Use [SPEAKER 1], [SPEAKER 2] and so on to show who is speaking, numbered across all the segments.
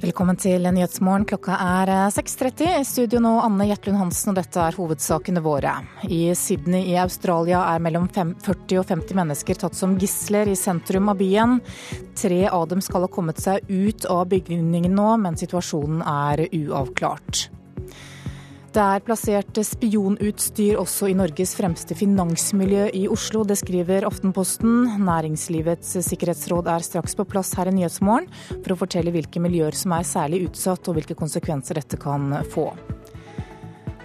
[SPEAKER 1] Velkommen til Nyhetsmorgen. Klokka er 6.30. I studio nå Anne Gjertlund Hansen, og dette er hovedsakene våre. I Sydney i Australia er mellom 40 og 50 mennesker tatt som gisler i sentrum av byen. Tre av dem skal ha kommet seg ut av bygningen nå, men situasjonen er uavklart. Det er plassert spionutstyr også i Norges fremste finansmiljø i Oslo. Det skriver Aftenposten. Næringslivets sikkerhetsråd er straks på plass her i Nyhetsmorgen for å fortelle hvilke miljøer som er særlig utsatt og hvilke konsekvenser dette kan få.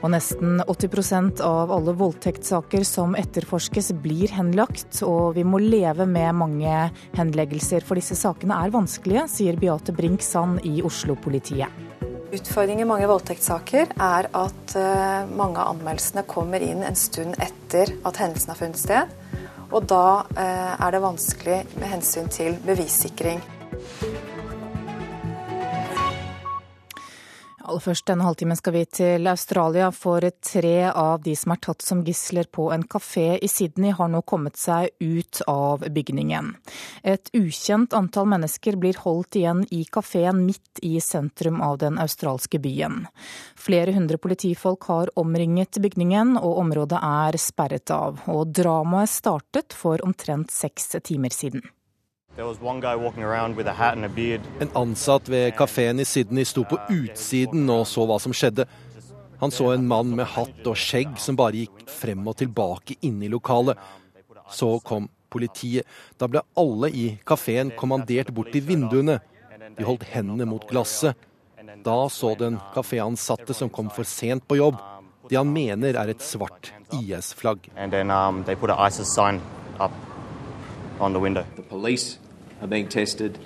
[SPEAKER 1] Og nesten 80% av alle voldtektssaker som etterforskes blir henlagt. Og vi må leve med mange henleggelser, for disse sakene er vanskelige, sier Beate Brink Sand i Oslo-politiet.
[SPEAKER 2] Utfordringen i mange voldtektssaker er at uh, mange av anmeldelsene kommer inn en stund etter at hendelsen har funnet sted. Og da uh, er det vanskelig med hensyn til bevissikring.
[SPEAKER 1] Aller først denne halvtimen skal vi til Australia, for tre av de som er tatt som gisler på en kafé i Sydney, har nå kommet seg ut av bygningen. Et ukjent antall mennesker blir holdt igjen i kafeen midt i sentrum av den australske byen. Flere hundre politifolk har omringet bygningen, og området er sperret av. Og dramaet startet for omtrent seks timer siden.
[SPEAKER 3] En ansatt ved kafeen i Sydney sto på utsiden og så hva som skjedde. Han så en mann med hatt og skjegg som bare gikk frem og tilbake inne i lokalet. Så kom politiet. Da ble alle i kafeen kommandert bort til vinduene. De holdt hendene mot glasset. Da så den kaféansatte som kom for sent på jobb, det han mener er et svart IS-flagg. Um,
[SPEAKER 4] on the window. The police are being tested.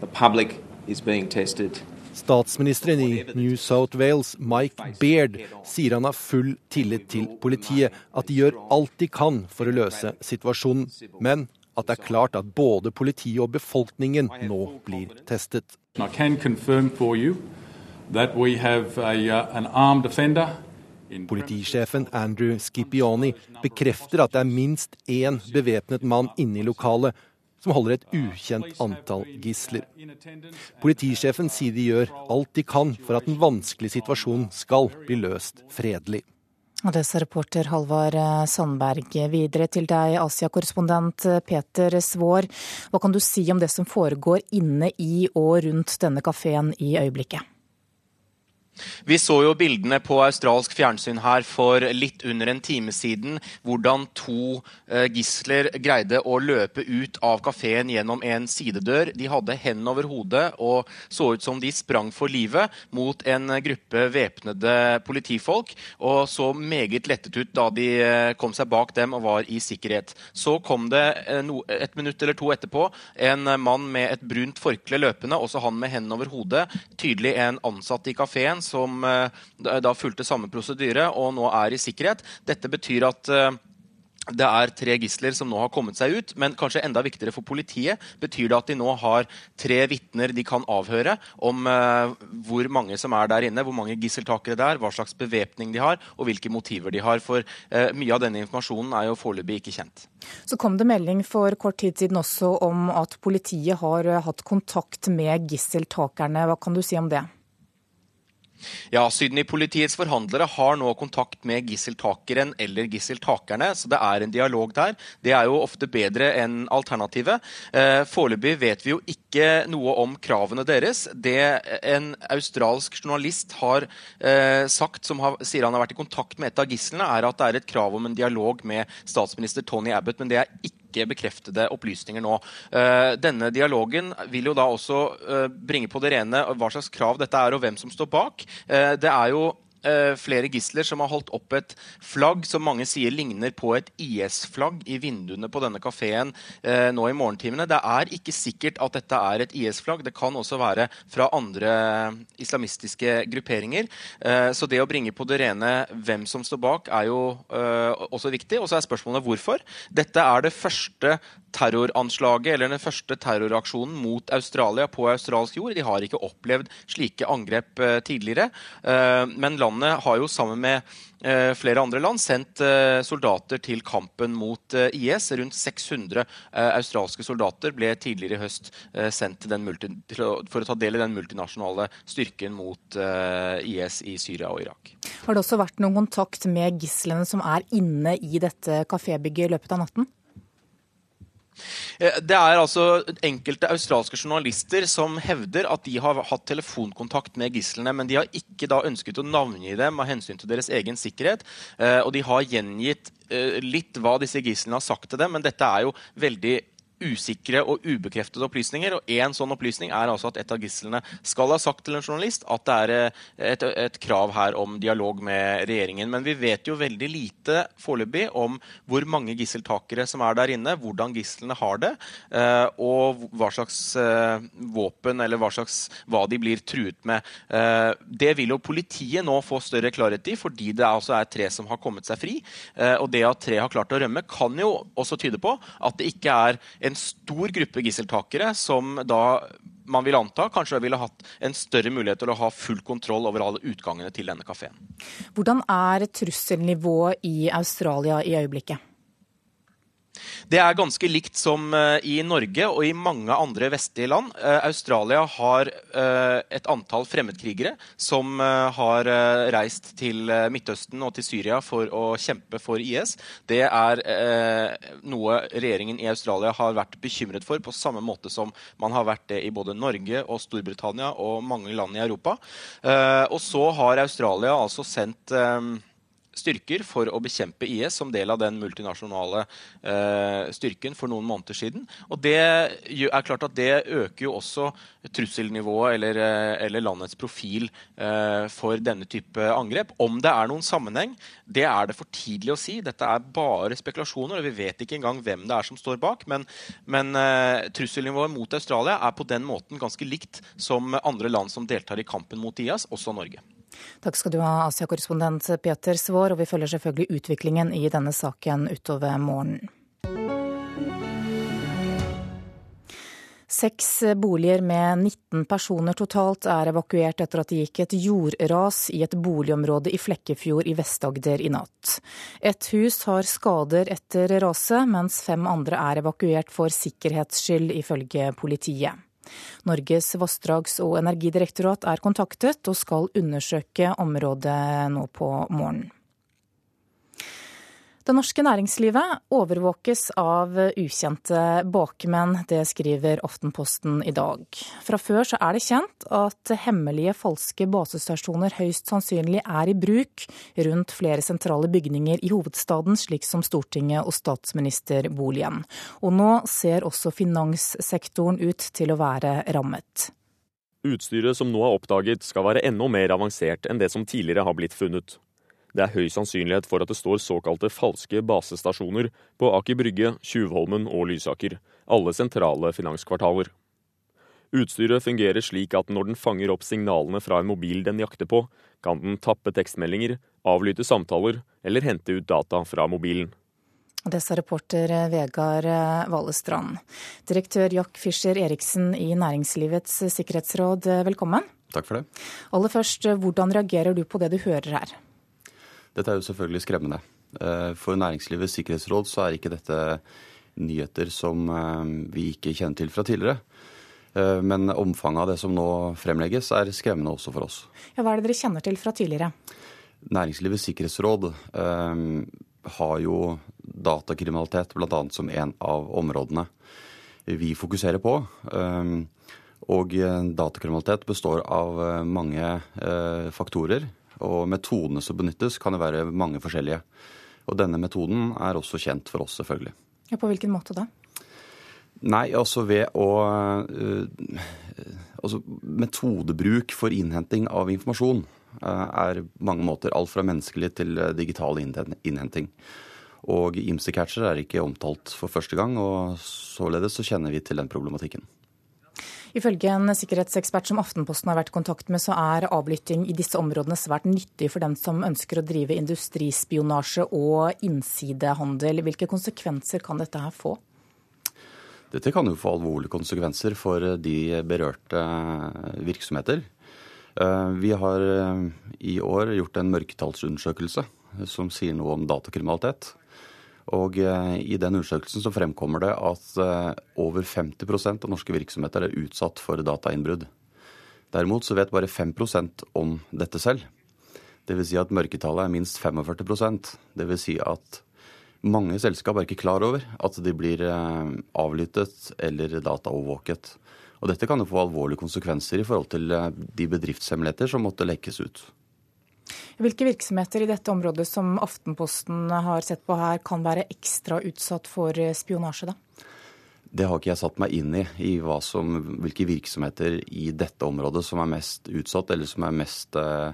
[SPEAKER 4] The public is being tested.
[SPEAKER 3] Statsministeren i New South Wales, Mike Baird, sier han har full tillit til politiet, at de gjør alt de kan for å løse situasjonen, men at det er klart at både politiet og befolkningen nå blir testet. Politisjefen Andrew Scipioni bekrefter at det er minst én bevæpnet mann inne i lokalet, som holder et ukjent antall gisler. Politisjefen sier de gjør alt de kan for at den vanskelige situasjonen skal bli løst fredelig.
[SPEAKER 1] Og det sa reporter Halvard eh, Sandberg. Videre til deg, Asia-korrespondent eh, Peter Svår. Hva kan du si om det som foregår inne i og rundt denne kafeen i øyeblikket?
[SPEAKER 5] Vi så jo bildene på australsk fjernsyn her for litt under en time siden. Hvordan to eh, gisler greide å løpe ut av kafeen gjennom en sidedør. De hadde hendene over hodet og så ut som de sprang for livet mot en gruppe væpnede politifolk. Og så meget lettet ut da de eh, kom seg bak dem og var i sikkerhet. Så kom det eh, et minutt eller to etterpå en mann med et brunt forkle løpende, også han med hendene over hodet. Tydelig en ansatt i kafeen som eh, da fulgte samme prosedyre og nå er i sikkerhet. Dette betyr at eh, det er tre gisler som nå har kommet seg ut, men kanskje enda viktigere for politiet betyr det at de nå har tre vitner de kan avhøre om eh, hvor mange som er der inne, hvor mange gisseltakere det er, hva slags bevæpning de har, og hvilke motiver de har. For eh, mye av denne informasjonen er jo foreløpig ikke kjent.
[SPEAKER 1] Så kom det melding for kort tid siden også om at politiet har hatt kontakt med gisseltakerne. Hva kan du si om det?
[SPEAKER 5] Ja, Sydney-politiets forhandlere har nå kontakt med gisseltakeren eller gisseltakerne, så det er en dialog der. Det er jo ofte bedre enn alternativet. Eh, foreløpig vet vi jo ikke noe om kravene deres. Det en australsk journalist har eh, sagt, som har, sier han har vært i kontakt med et av gislene, er at det er et krav om en dialog med statsminister Tony Abbott, men det er ikke ikke bekreftede opplysninger nå. Eh, denne dialogen vil jo da også eh, bringe på det rene hva slags krav dette er, og hvem som står bak. Eh, det er jo flere gisler som har holdt opp et flagg som mange sier ligner på et IS-flagg i vinduene på denne kafeen eh, nå i morgentimene. Det er ikke sikkert at dette er et IS-flagg. Det kan også være fra andre islamistiske grupperinger. Eh, så det å bringe på det rene hvem som står bak, er jo eh, også viktig. Og så er spørsmålet hvorfor. Dette er det første terroranslaget eller den første terroraksjonen mot Australia på australsk jord. De har ikke opplevd slike angrep eh, tidligere. Eh, men landet har jo sammen med Eh, flere andre land sendt soldater til kampen mot IS. Rundt 600 australske soldater ble tidligere i høst sendt for å ta del i den multinasjonale styrken mot IS i Syria og Irak.
[SPEAKER 1] Har det også vært noen kontakt med gislene som er inne i dette kafébygget i løpet av natten?
[SPEAKER 5] Eh, det er altså enkelte australske journalister som hevder at de har hatt telefonkontakt med gislene, men de har ikke da ønsket å navngi dem av hensyn til deres egen sikkerhet. Eh, og de har gjengitt eh, litt hva disse gislene har sagt til dem, men dette er jo veldig usikre og ubekreftede opplysninger. og En sånn opplysning er altså at et av gislene skal ha sagt til en journalist at det er eh, et, et krav her om dialog med regjeringen. Men vi vet jo veldig lite foreløpig om hvor mange gisseltakere som er der inne, hvordan gislene har det, eh, og hva slags eh, våpen eller hva, slags, hva de blir truet med. Det vil jo politiet nå få større klarhet i, fordi det altså er tre som har kommet seg fri. Og det at tre har klart å rømme, kan jo også tyde på at det ikke er en stor gruppe gisseltakere som da man vil anta kanskje ville hatt en større mulighet til å ha full kontroll over alle utgangene til denne kafeen.
[SPEAKER 1] Hvordan er trusselnivået i Australia i øyeblikket?
[SPEAKER 5] Det er ganske likt som eh, i Norge og i mange andre vestlige land. Eh, Australia har eh, et antall fremmedkrigere som har reist til Midtøsten og til Syria for å kjempe for IS. Det er noe regjeringen i Australia har vært bekymret for, på samme måte som man har vært det i både Norge og Storbritannia og mange land i Europa. Og så har Australia altså sendt styrker for å bekjempe IS som del av den multinasjonale eh, styrken for noen måneder siden. Og det er klart at det øker jo også trusselnivået eller, eh, eller landets profil eh, for denne type angrep. Om det er noen sammenheng, det er det for tidlig å si. Dette er bare spekulasjoner, og vi vet ikke engang hvem det er som står bak. Men, men eh, trusselnivået mot Australia er på den måten ganske likt som andre land som deltar i kampen mot IS, også Norge.
[SPEAKER 1] Takk skal du ha, Asia-korrespondent Peter Svaar, og vi følger selvfølgelig utviklingen i denne saken utover morgenen. Seks boliger med 19 personer totalt er evakuert etter at det gikk et jordras i et boligområde i Flekkefjord i Vest-Agder i natt. Et hus har skader etter raset, mens fem andre er evakuert for sikkerhets skyld, ifølge politiet. Norges vassdrags- og energidirektorat er kontaktet og skal undersøke området nå på morgenen. Det norske næringslivet overvåkes av ukjente bakmenn, det skriver Aftenposten i dag. Fra før så er det kjent at hemmelige falske basestasjoner høyst sannsynlig er i bruk rundt flere sentrale bygninger i hovedstaden, slik som Stortinget og statsministerboligen. Og nå ser også finanssektoren ut til å være rammet.
[SPEAKER 6] Utstyret som nå er oppdaget skal være enda mer avansert enn det som tidligere har blitt funnet. Det er høy sannsynlighet for at det står såkalte falske basestasjoner på Aker Brygge, Tjuvholmen og Lysaker, alle sentrale finanskvartaler. Utstyret fungerer slik at når den fanger opp signalene fra en mobil den jakter på, kan den tappe tekstmeldinger, avlytte samtaler eller hente ut data fra mobilen.
[SPEAKER 1] Det sa reporter Vegard Valestrand. Direktør Jack Fischer Eriksen i Næringslivets sikkerhetsråd, velkommen.
[SPEAKER 7] Takk for det.
[SPEAKER 1] Aller først, hvordan reagerer du på det du hører her?
[SPEAKER 7] Dette er jo selvfølgelig skremmende. Eh, for Næringslivets sikkerhetsråd så er ikke dette nyheter som eh, vi ikke kjenner til fra tidligere. Eh, men omfanget av det som nå fremlegges, er skremmende også for oss.
[SPEAKER 1] Ja, hva er det dere kjenner til fra tidligere?
[SPEAKER 7] Næringslivets sikkerhetsråd har jo datakriminalitet bl.a. som en av områdene vi fokuserer på. Og datakriminalitet består av mange faktorer. Og metodene som benyttes, kan jo være mange forskjellige. Og denne metoden er også kjent for oss, selvfølgelig.
[SPEAKER 1] Ja, På hvilken måte da?
[SPEAKER 7] Nei, altså ved å uh, Altså metodebruk for innhenting av informasjon uh, er mange måter alt fra menneskelig til uh, digital innhenting. Og IMSI-catcher er ikke omtalt for første gang, og således så kjenner vi til den problematikken.
[SPEAKER 1] Ifølge en sikkerhetsekspert som Aftenposten har vært i kontakt med, så er avlytting i disse områdene svært nyttig for dem som ønsker å drive industrispionasje og innsidehandel. Hvilke konsekvenser kan dette her få?
[SPEAKER 7] Dette kan jo få alvorlige konsekvenser for de berørte virksomheter. Vi har i år gjort en mørketallsundersøkelse som sier noe om datakriminalitet. Og I den undersøkelsen så fremkommer det at over 50 av norske virksomheter er utsatt for datainnbrudd. Derimot så vet bare 5% om dette selv. Dvs. Si at mørketallet er minst 45% Dvs. Si at mange selskap er ikke klar over at de blir avlyttet eller dataovervåket. Og dette kan jo få alvorlige konsekvenser i forhold til de bedriftshemmeligheter som måtte lekkes ut.
[SPEAKER 1] Hvilke virksomheter i dette området som Aftenposten har sett på her, kan være ekstra utsatt for spionasje, da?
[SPEAKER 7] Det har ikke jeg satt meg inn i, i som, hvilke virksomheter i dette området som er mest utsatt, eller som mest, eh,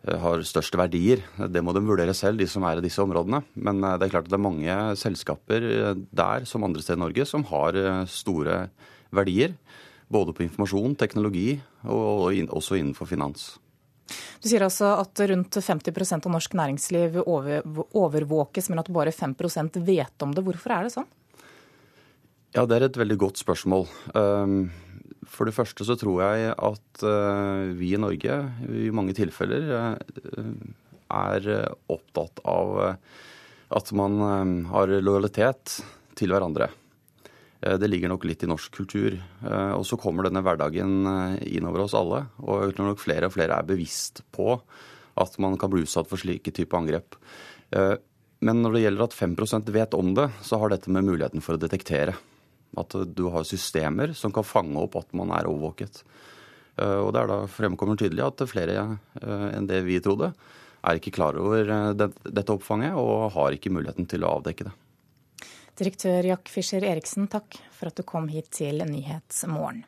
[SPEAKER 7] har størst verdier. Det må de vurdere selv, de som er i disse områdene. Men eh, det er klart at det er mange selskaper eh, der, som andre steder i Norge, som har eh, store verdier. Både på informasjon, teknologi og, og også innenfor finans.
[SPEAKER 1] Du sier altså at rundt 50% av norsk næringsliv overvåkes, men at bare 5% vet om det. Hvorfor er det sånn?
[SPEAKER 7] Ja, det er et veldig godt spørsmål. Ehm, for det første så tror jeg at eh, vi i Norge i mange tilfeller eh, er opptatt av eh, at man har lojalitet til hverandre. Det ligger nok litt i norsk kultur. Og så kommer denne hverdagen innover oss alle. Og jeg tror nok flere og flere er bevisst på at man kan bli utsatt for slike type angrep. Men når det gjelder at 5% vet om det, så har dette med muligheten for å detektere. At du har systemer som kan fange opp at man er overvåket. Eh, og det er da fremkommer tydelig at flere eh, enn det vi trodde, er ikke klar over eh, dette oppfanget og har ikke muligheten til å avdekke det.
[SPEAKER 1] Direktør Jack Fischer Eriksen, takk for at du kom hit til Nyhetsmorgen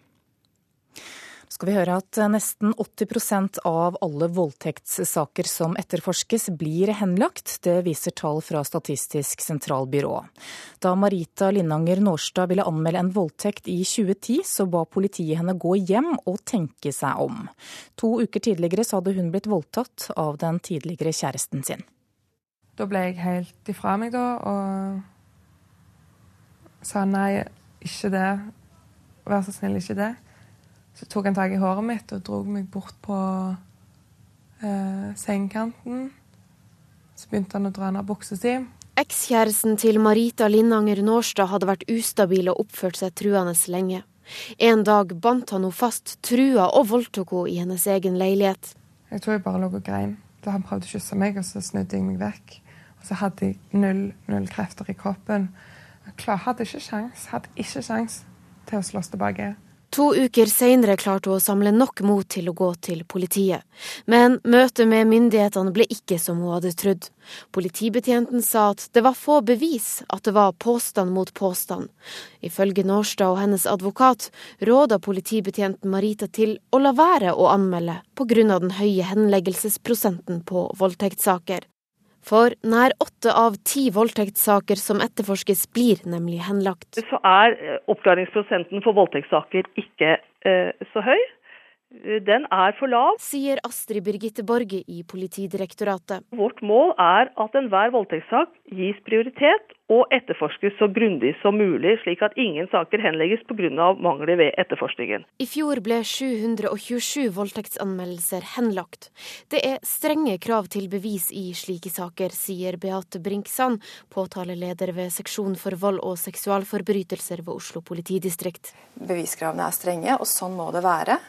[SPEAKER 1] skal vi høre at nesten 80% av alle voldtektssaker som etterforskes, blir henlagt. Det viser tall fra Statistisk sentralbyrå. Da Marita Lindanger Nårstad ville anmelde en voldtekt i 2010, så ba politiet henne gå hjem og tenke seg om. To uker tidligere så hadde hun blitt voldtatt av den tidligere kjæresten sin.
[SPEAKER 8] Da ble jeg helt ifra meg, da, og sa nei, ikke det. Vær så snill, ikke det. Så tok han tak i håret mitt og dro meg bort på eh, sengekanten. Så begynte han å dra ned buksa si.
[SPEAKER 9] Ekskjæresten til Marita Lindanger Nårstad hadde vært ustabil og oppført seg truende lenge. En dag bandt han henne fast, trua og voldtok henne i hennes egen leilighet.
[SPEAKER 8] Jeg tror jeg bare lå og grein da han prøvde å kysse meg, og så snudde jeg meg vekk. Og så hadde jeg null, null krefter i kroppen. Jeg hadde ikke sjans, hadde ikke sjans til å slåss tilbake.
[SPEAKER 9] To uker seinere klarte hun å samle nok mot til å gå til politiet. Men møtet med myndighetene ble ikke som hun hadde trodd. Politibetjenten sa at det var få bevis at det var påstand mot påstand. Ifølge Nårstad og hennes advokat råda politibetjenten Marita til å la være å anmelde pga. den høye henleggelsesprosenten på voldtektssaker. For nær åtte av ti voldtektssaker som etterforskes, blir nemlig henlagt.
[SPEAKER 10] Så er eh, oppklaringsprosenten for voldtektssaker ikke eh, så høy. Den er for lav.
[SPEAKER 9] Sier Astrid Birgitte Borge i Politidirektoratet.
[SPEAKER 10] Vårt mål er at enhver voldtektssak gis prioritet og etterforskes så grundig som mulig, slik at ingen saker henlegges pga. mangler ved etterforskningen.
[SPEAKER 9] I fjor ble 727 voldtektsanmeldelser henlagt. Det er strenge krav til bevis i slike saker, sier Beate Brinksand, påtaleleder ved seksjon for vold og seksualforbrytelser ved Oslo politidistrikt.
[SPEAKER 2] Beviskravene er strenge, og sånn må det være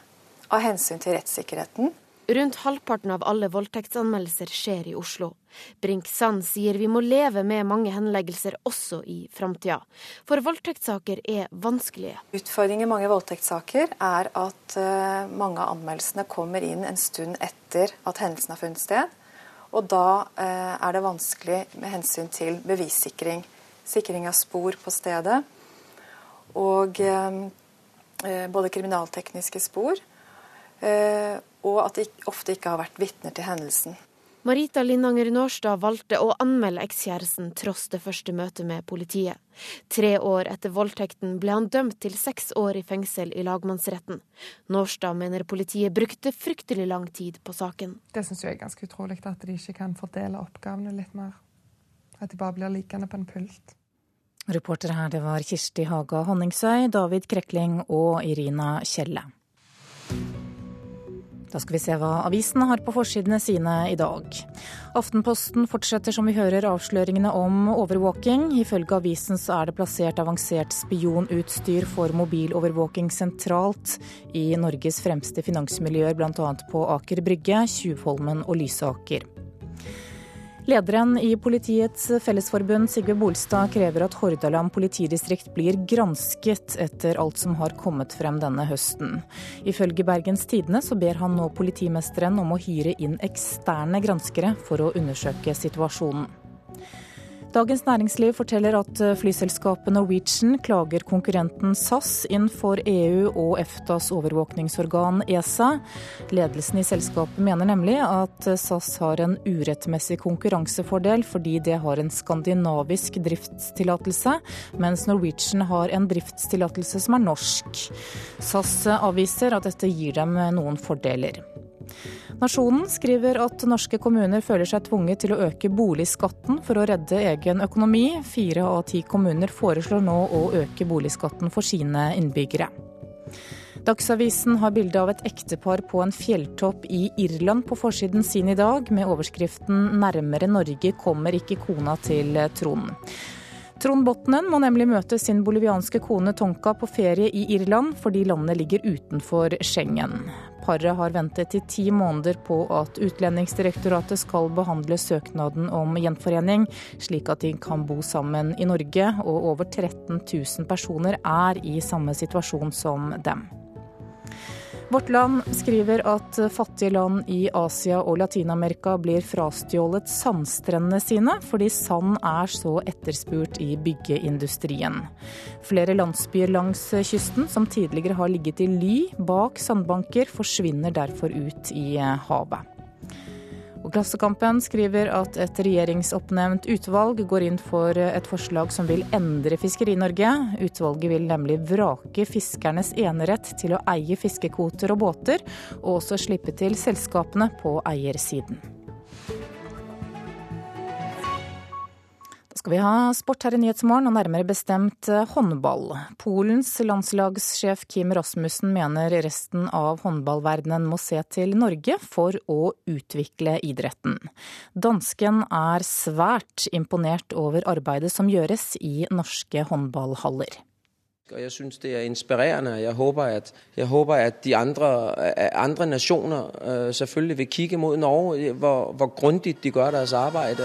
[SPEAKER 2] av hensyn til rettssikkerheten.
[SPEAKER 9] Rundt halvparten av alle voldtektsanmeldelser skjer i Oslo. Brink Sand sier vi må leve med mange henleggelser også i framtida. For voldtektssaker er vanskelige.
[SPEAKER 2] Utfordringen i mange voldtektssaker er at uh, mange av anmeldelsene kommer inn en stund etter at hendelsen har funnet sted. Og da uh, er det vanskelig med hensyn til bevissikring. Sikring av spor på stedet. Og uh, både kriminaltekniske spor Eh, og at de ofte ikke har vært vitner til hendelsen.
[SPEAKER 9] Marita Lindanger Nårstad valgte å anmelde ekskjæresten tross det første møtet med politiet. Tre år etter voldtekten ble han dømt til seks år i fengsel i lagmannsretten. Nårstad mener politiet brukte fryktelig lang tid på saken.
[SPEAKER 8] Det syns jeg er ganske utrolig, at de ikke kan fordele oppgavene litt mer. At de bare blir liggende på en pult.
[SPEAKER 1] Reportere her det var Kirsti Haga Honningsøy, David Krekling og Irina Kjelle. Da skal vi se hva avisene har på forsidene sine i dag. Aftenposten fortsetter som vi hører avsløringene om overvåking. Ifølge avisen så er det plassert avansert spionutstyr for mobilovervåking sentralt i Norges fremste finansmiljøer, bl.a. på Aker Brygge, Tjuvholmen og Lysaker. Lederen i Politiets Fellesforbund, Sigve Bolstad, krever at Hordaland politidistrikt blir gransket etter alt som har kommet frem denne høsten. Ifølge Bergens Tidende så ber han nå politimesteren om å hyre inn eksterne granskere for å undersøke situasjonen. Dagens Næringsliv forteller at eh, flyselskapet Norwegian klager konkurrenten SAS inn for EU og EFTAs overvåkningsorgan ESA. Ledelsen i selskapet mener nemlig at eh, SAS har en urettmessig konkurransefordel fordi det har en skandinavisk driftstillatelse, mens Norwegian har en driftstillatelse som er norsk. SAS avviser at dette gir dem noen fordeler. Nasjonen skriver at norske kommuner føler seg tvunget til å øke boligskatten for å redde egen økonomi. Fire av ti kommuner foreslår nå å øke boligskatten for sine innbyggere. Dagsavisen har bilde av et ektepar på en fjelltopp i Irland på forsiden sin i dag, med overskriften 'Nærmere Norge kommer ikke kona til Trond'. Trond Botnen må nemlig møte sin bolivianske kone Tonka på ferie i Irland, fordi landet ligger utenfor Schengen. Paret har ventet i ti måneder på at Utlendingsdirektoratet skal behandle søknaden om gjenforening, slik at de kan bo sammen i Norge, og over 13 000 personer er i samme situasjon som dem. Vårt Land skriver at fattige land i Asia og Latin-Amerika blir frastjålet sandstrendene sine, fordi sand er så etterspurt i byggeindustrien. Flere landsbyer langs kysten som tidligere har ligget i ly bak sandbanker, forsvinner derfor ut i havet. Og Klassekampen skriver at et regjeringsoppnevnt utvalg går inn for et forslag som vil endre Fiskeri-Norge. Utvalget vil nemlig vrake fiskernes enerett til å eie fiskekvoter og båter, og også slippe til selskapene på eiersiden. Skal vi ha sport her i Nyhetsmorgen, og nærmere bestemt eh, håndball. Polens landslagssjef Kim Rasmussen mener resten av håndballverdenen må se til Norge for å utvikle idretten. Dansken er svært imponert over arbeidet som gjøres i norske håndballhaller.
[SPEAKER 11] Jeg syns det er inspirerende. Jeg håper at, jeg håper at de andre, andre, nasjoner uh, selvfølgelig vil kikke mot Norge, hvor, hvor grundig de gjør deres arbeid.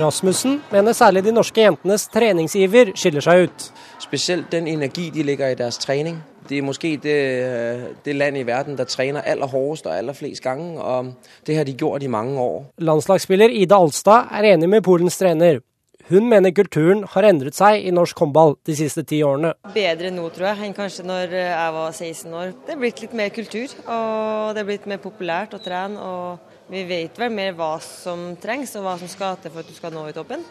[SPEAKER 12] Rasmussen mener særlig de norske jentenes treningsiver skiller seg ut.
[SPEAKER 11] Spesielt den energi de legger i deres trening. Det er måske det, det land i verden der trener aller hardest og aller flest ganger, og det har de gjort i mange år.
[SPEAKER 12] Landslagsspiller Ida Alstad er enig med Polens trener. Hun mener kulturen har endret seg i norsk håndball de siste ti årene.
[SPEAKER 13] Bedre nå, tror jeg, enn kanskje når jeg var 16 år. Det er blitt litt mer kultur, og det er blitt mer populært å trene. og vi vet vel mer hva som trengs, og hva som skal til for at du skal nå i toppen.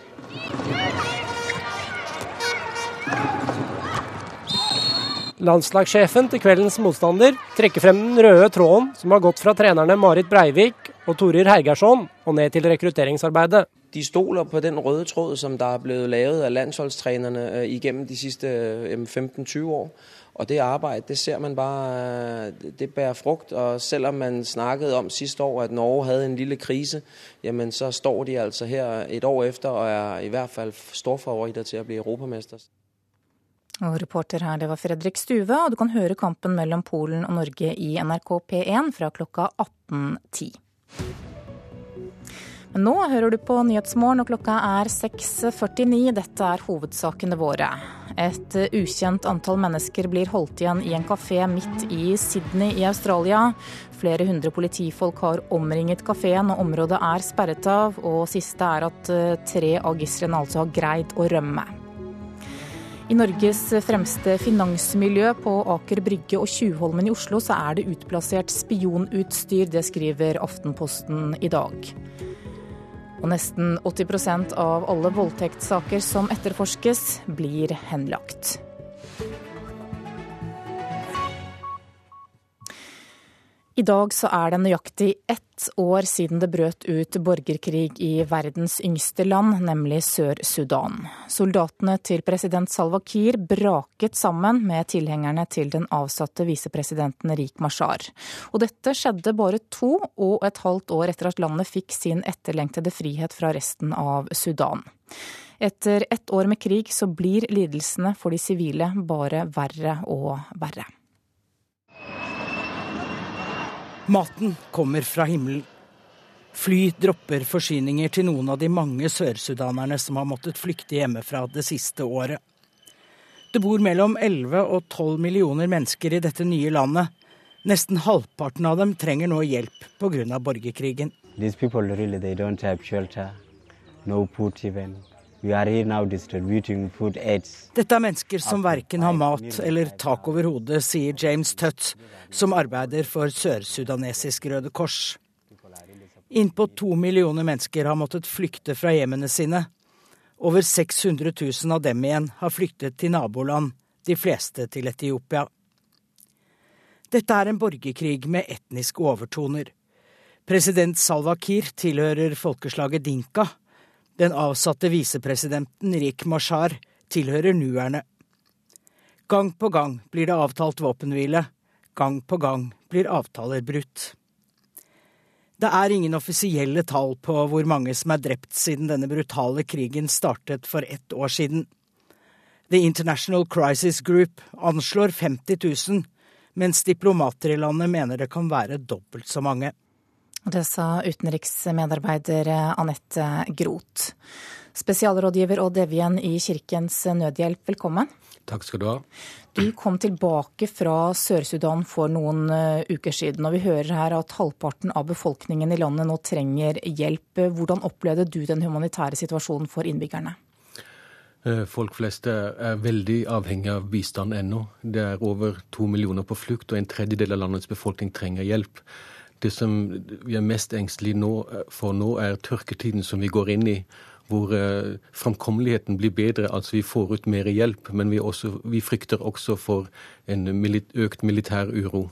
[SPEAKER 12] Landslagssjefen til kveldens motstander trekker frem den røde tråden som har gått fra trenerne Marit Breivik og Torir Hergersson og ned til rekrutteringsarbeidet.
[SPEAKER 11] De stoler på den røde tråd som der er blitt laget av landsholdstrenerne øh, gjennom de siste 15-20 årene. år. Og det arbeidet, det ser man bare, det bærer frukt. Og selv om man snakket om sidste år, at Norge hadde en lille krise, jamen så står de altså her et år efter og er i hvert fall storfavoritter til å bli europamester.
[SPEAKER 1] Og reporter her, det var Fredrik Stuve, og du kan høre kampen mellom Polen og Norge i NRK P1 fra klokka 18.10. Nå hører du på Nyhetsmorgen, og klokka er 6.49. Dette er hovedsakene våre. Et ukjent antall mennesker blir holdt igjen i en kafé midt i Sydney i Australia. Flere hundre politifolk har omringet kafeen, og området er sperret av. Og siste er at eh, tre av gislene altså har greid å rømme. I Norges fremste finansmiljø på Aker Brygge og Tjuvholmen i Oslo så er det utplassert spionutstyr, det skriver Aftenposten i dag. Og nesten 80% av alle voldtektssaker som etterforskes, blir henlagt. I dag så er det nøyaktig ett år siden det brøt ut borgerkrig i verdens yngste land, nemlig Sør-Sudan. Soldatene til president Salwa Kiir braket sammen med tilhengerne til den avsatte visepresidenten Rik Mashar. Og dette skjedde bare to og et halvt år etter at landet fikk sin etterlengtede frihet fra resten av Sudan. Etter ett år med krig så blir lidelsene for de sivile bare verre og verre.
[SPEAKER 14] Maten kommer fra himmelen. Fly dropper forsyninger til noen av de mange sørsudanerne som har måttet flykte hjemmefra det siste året. Det bor mellom 11 og 12 millioner mennesker i dette nye landet. Nesten halvparten av dem trenger nå hjelp pga. borgerkrigen.
[SPEAKER 15] These people really, they don't have shelter, no food even.
[SPEAKER 14] Dette er mennesker som verken har mat eller tak over hodet, sier James Tutt, som arbeider for sør-sudanesisk Røde Kors. Innpå to millioner mennesker har måttet flykte fra hjemmene sine. Over 600 000 av dem igjen har flyktet til naboland, de fleste til Etiopia. Dette er en borgerkrig med etniske overtoner. President Salwa Kiir tilhører folkeslaget dinka, den avsatte visepresidenten Rik Mashar tilhører nuerne. Gang på gang blir det avtalt våpenhvile. Gang på gang blir avtaler brutt. Det er ingen offisielle tall på hvor mange som er drept siden denne brutale krigen startet for ett år siden. The International Crisis Group anslår 50 000, mens diplomater i landet mener det kan være dobbelt så mange.
[SPEAKER 1] Det sa utenriksmedarbeider Anette Groth. Spesialrådgiver Odd Evjen i Kirkens Nødhjelp, velkommen.
[SPEAKER 16] Takk skal du ha.
[SPEAKER 1] Du kom tilbake fra Sør-Sudan for noen eh, uker siden, og vi hører her at halvparten av befolkningen i landet nå trenger hjelp. Hvordan opplevde du den humanitære situasjonen for innbyggerne?
[SPEAKER 16] Eh, folk flest er veldig avhengig av bistand ennå. Det er over to millioner på flukt, og en tredjedel av landets befolkning trenger hjelp. Det som vi er mest engstelige for nå, er tørketiden som vi går inn i. Hvor eh, framkommeligheten blir bedre, altså vi får ut mer hjelp. Men vi, også, vi frykter også for en økt militær uro.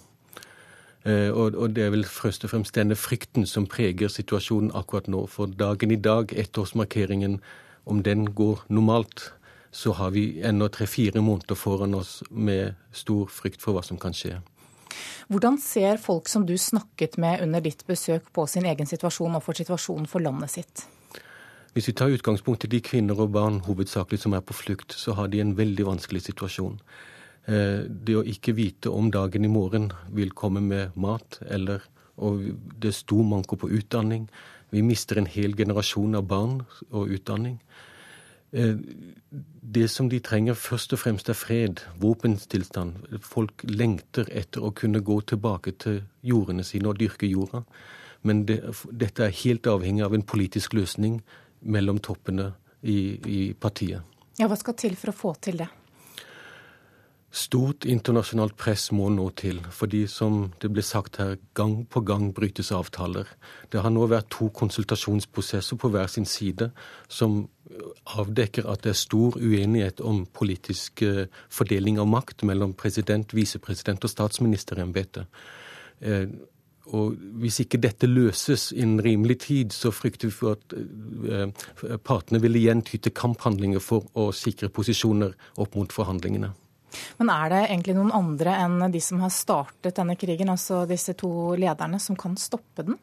[SPEAKER 16] Eh, og, og, det er vel først og fremst denne frykten som preger situasjonen akkurat nå. For dagen i dag, ettårsmarkeringen, om den går normalt, så har vi ennå tre-fire måneder foran oss med stor frykt for hva som kan skje.
[SPEAKER 1] Hvordan ser folk som du snakket med under ditt besøk på sin egen situasjon og for situasjonen for landet sitt?
[SPEAKER 16] Hvis vi tar utgangspunkt i de kvinner og barn hovedsakelig som er på flukt, så har de en veldig vanskelig situasjon. Eh, det å ikke vite om dagen i morgen vil komme med mat, eller og det er stor manko på utdanning. Vi mister en hel generasjon av barn og utdanning. Eh, det som de trenger først og fremst er fred, våpenstillstand. Folk lengter etter å kunne gå tilbake til jordene sine og dyrke jorda. Men det, dette er helt avhengig av en politisk løsning mellom toppene i, i partiet.
[SPEAKER 1] Ja, Hva skal til for å få til det?
[SPEAKER 16] Stort internasjonalt press må nå til, fordi som det ble sagt her, gang på gang brytes avtaler. Det har nå vært to konsultasjonsprosesser på hver sin side som avdekker at det er stor uenighet om politisk eh, fordeling av makt mellom president, visepresident og statsministerembetet. Eh, og hvis ikke dette løses innen rimelig tid, så frykter vi for at eh, partene vil igjen ty til kamphandlinger for å sikre posisjoner opp mot forhandlingene.
[SPEAKER 1] Men er det egentlig noen andre enn de som har startet denne krigen, altså disse to lederne, som kan stoppe den?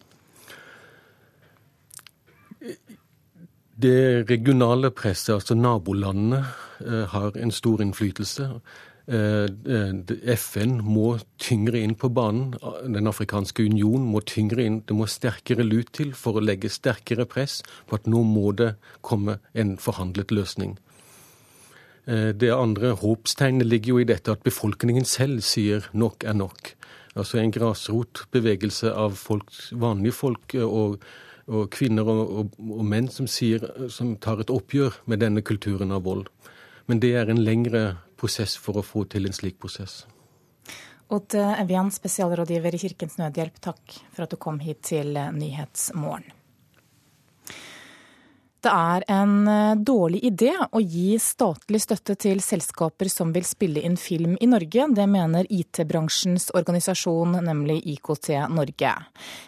[SPEAKER 16] Det regionale presset, altså nabolandene, eh, har en stor innflytelse. Eh, eh, FN må tyngre inn på banen. Den afrikanske union må tyngre inn. Det må sterkere lut til for å legge sterkere press på at nå må det komme en forhandlet løsning. Eh, det andre håpstegnet ligger jo i dette at befolkningen selv sier nok er nok. Altså en grasrotbevegelse av folk, vanlige folk eh, og, og kvinner og, og, og, menn som, sier, som tar et oppgjør med denne kulturen av vold. Men det er en lengre prosess for å få til en slik prosess.
[SPEAKER 1] Odd Evian, spesialrådgiver i Kirkens Nødhjelp, takk for at du kom hit til Nyhetsmorgen. Det er en eh, dårlig idé å gi statlig støtte til selskaper som vil spille inn film i Norge. Det mener IT-bransjens organisasjon, nemlig IKT Norge.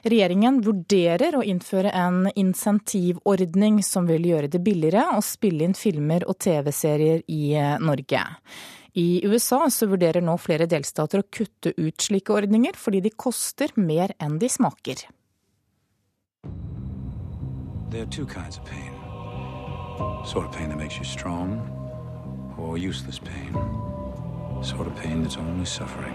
[SPEAKER 1] Regjeringen vurderer å innføre en insentivordning som vil gjøre det billigere å spille inn filmer og TV-serier i eh, Norge. I USA så vurderer nå flere delstater å kutte ut slike ordninger, fordi de koster mer enn de smaker.
[SPEAKER 17] There are two kinds of pain. Sort of pain that makes you strong, or useless pain. Sort of pain that's only suffering.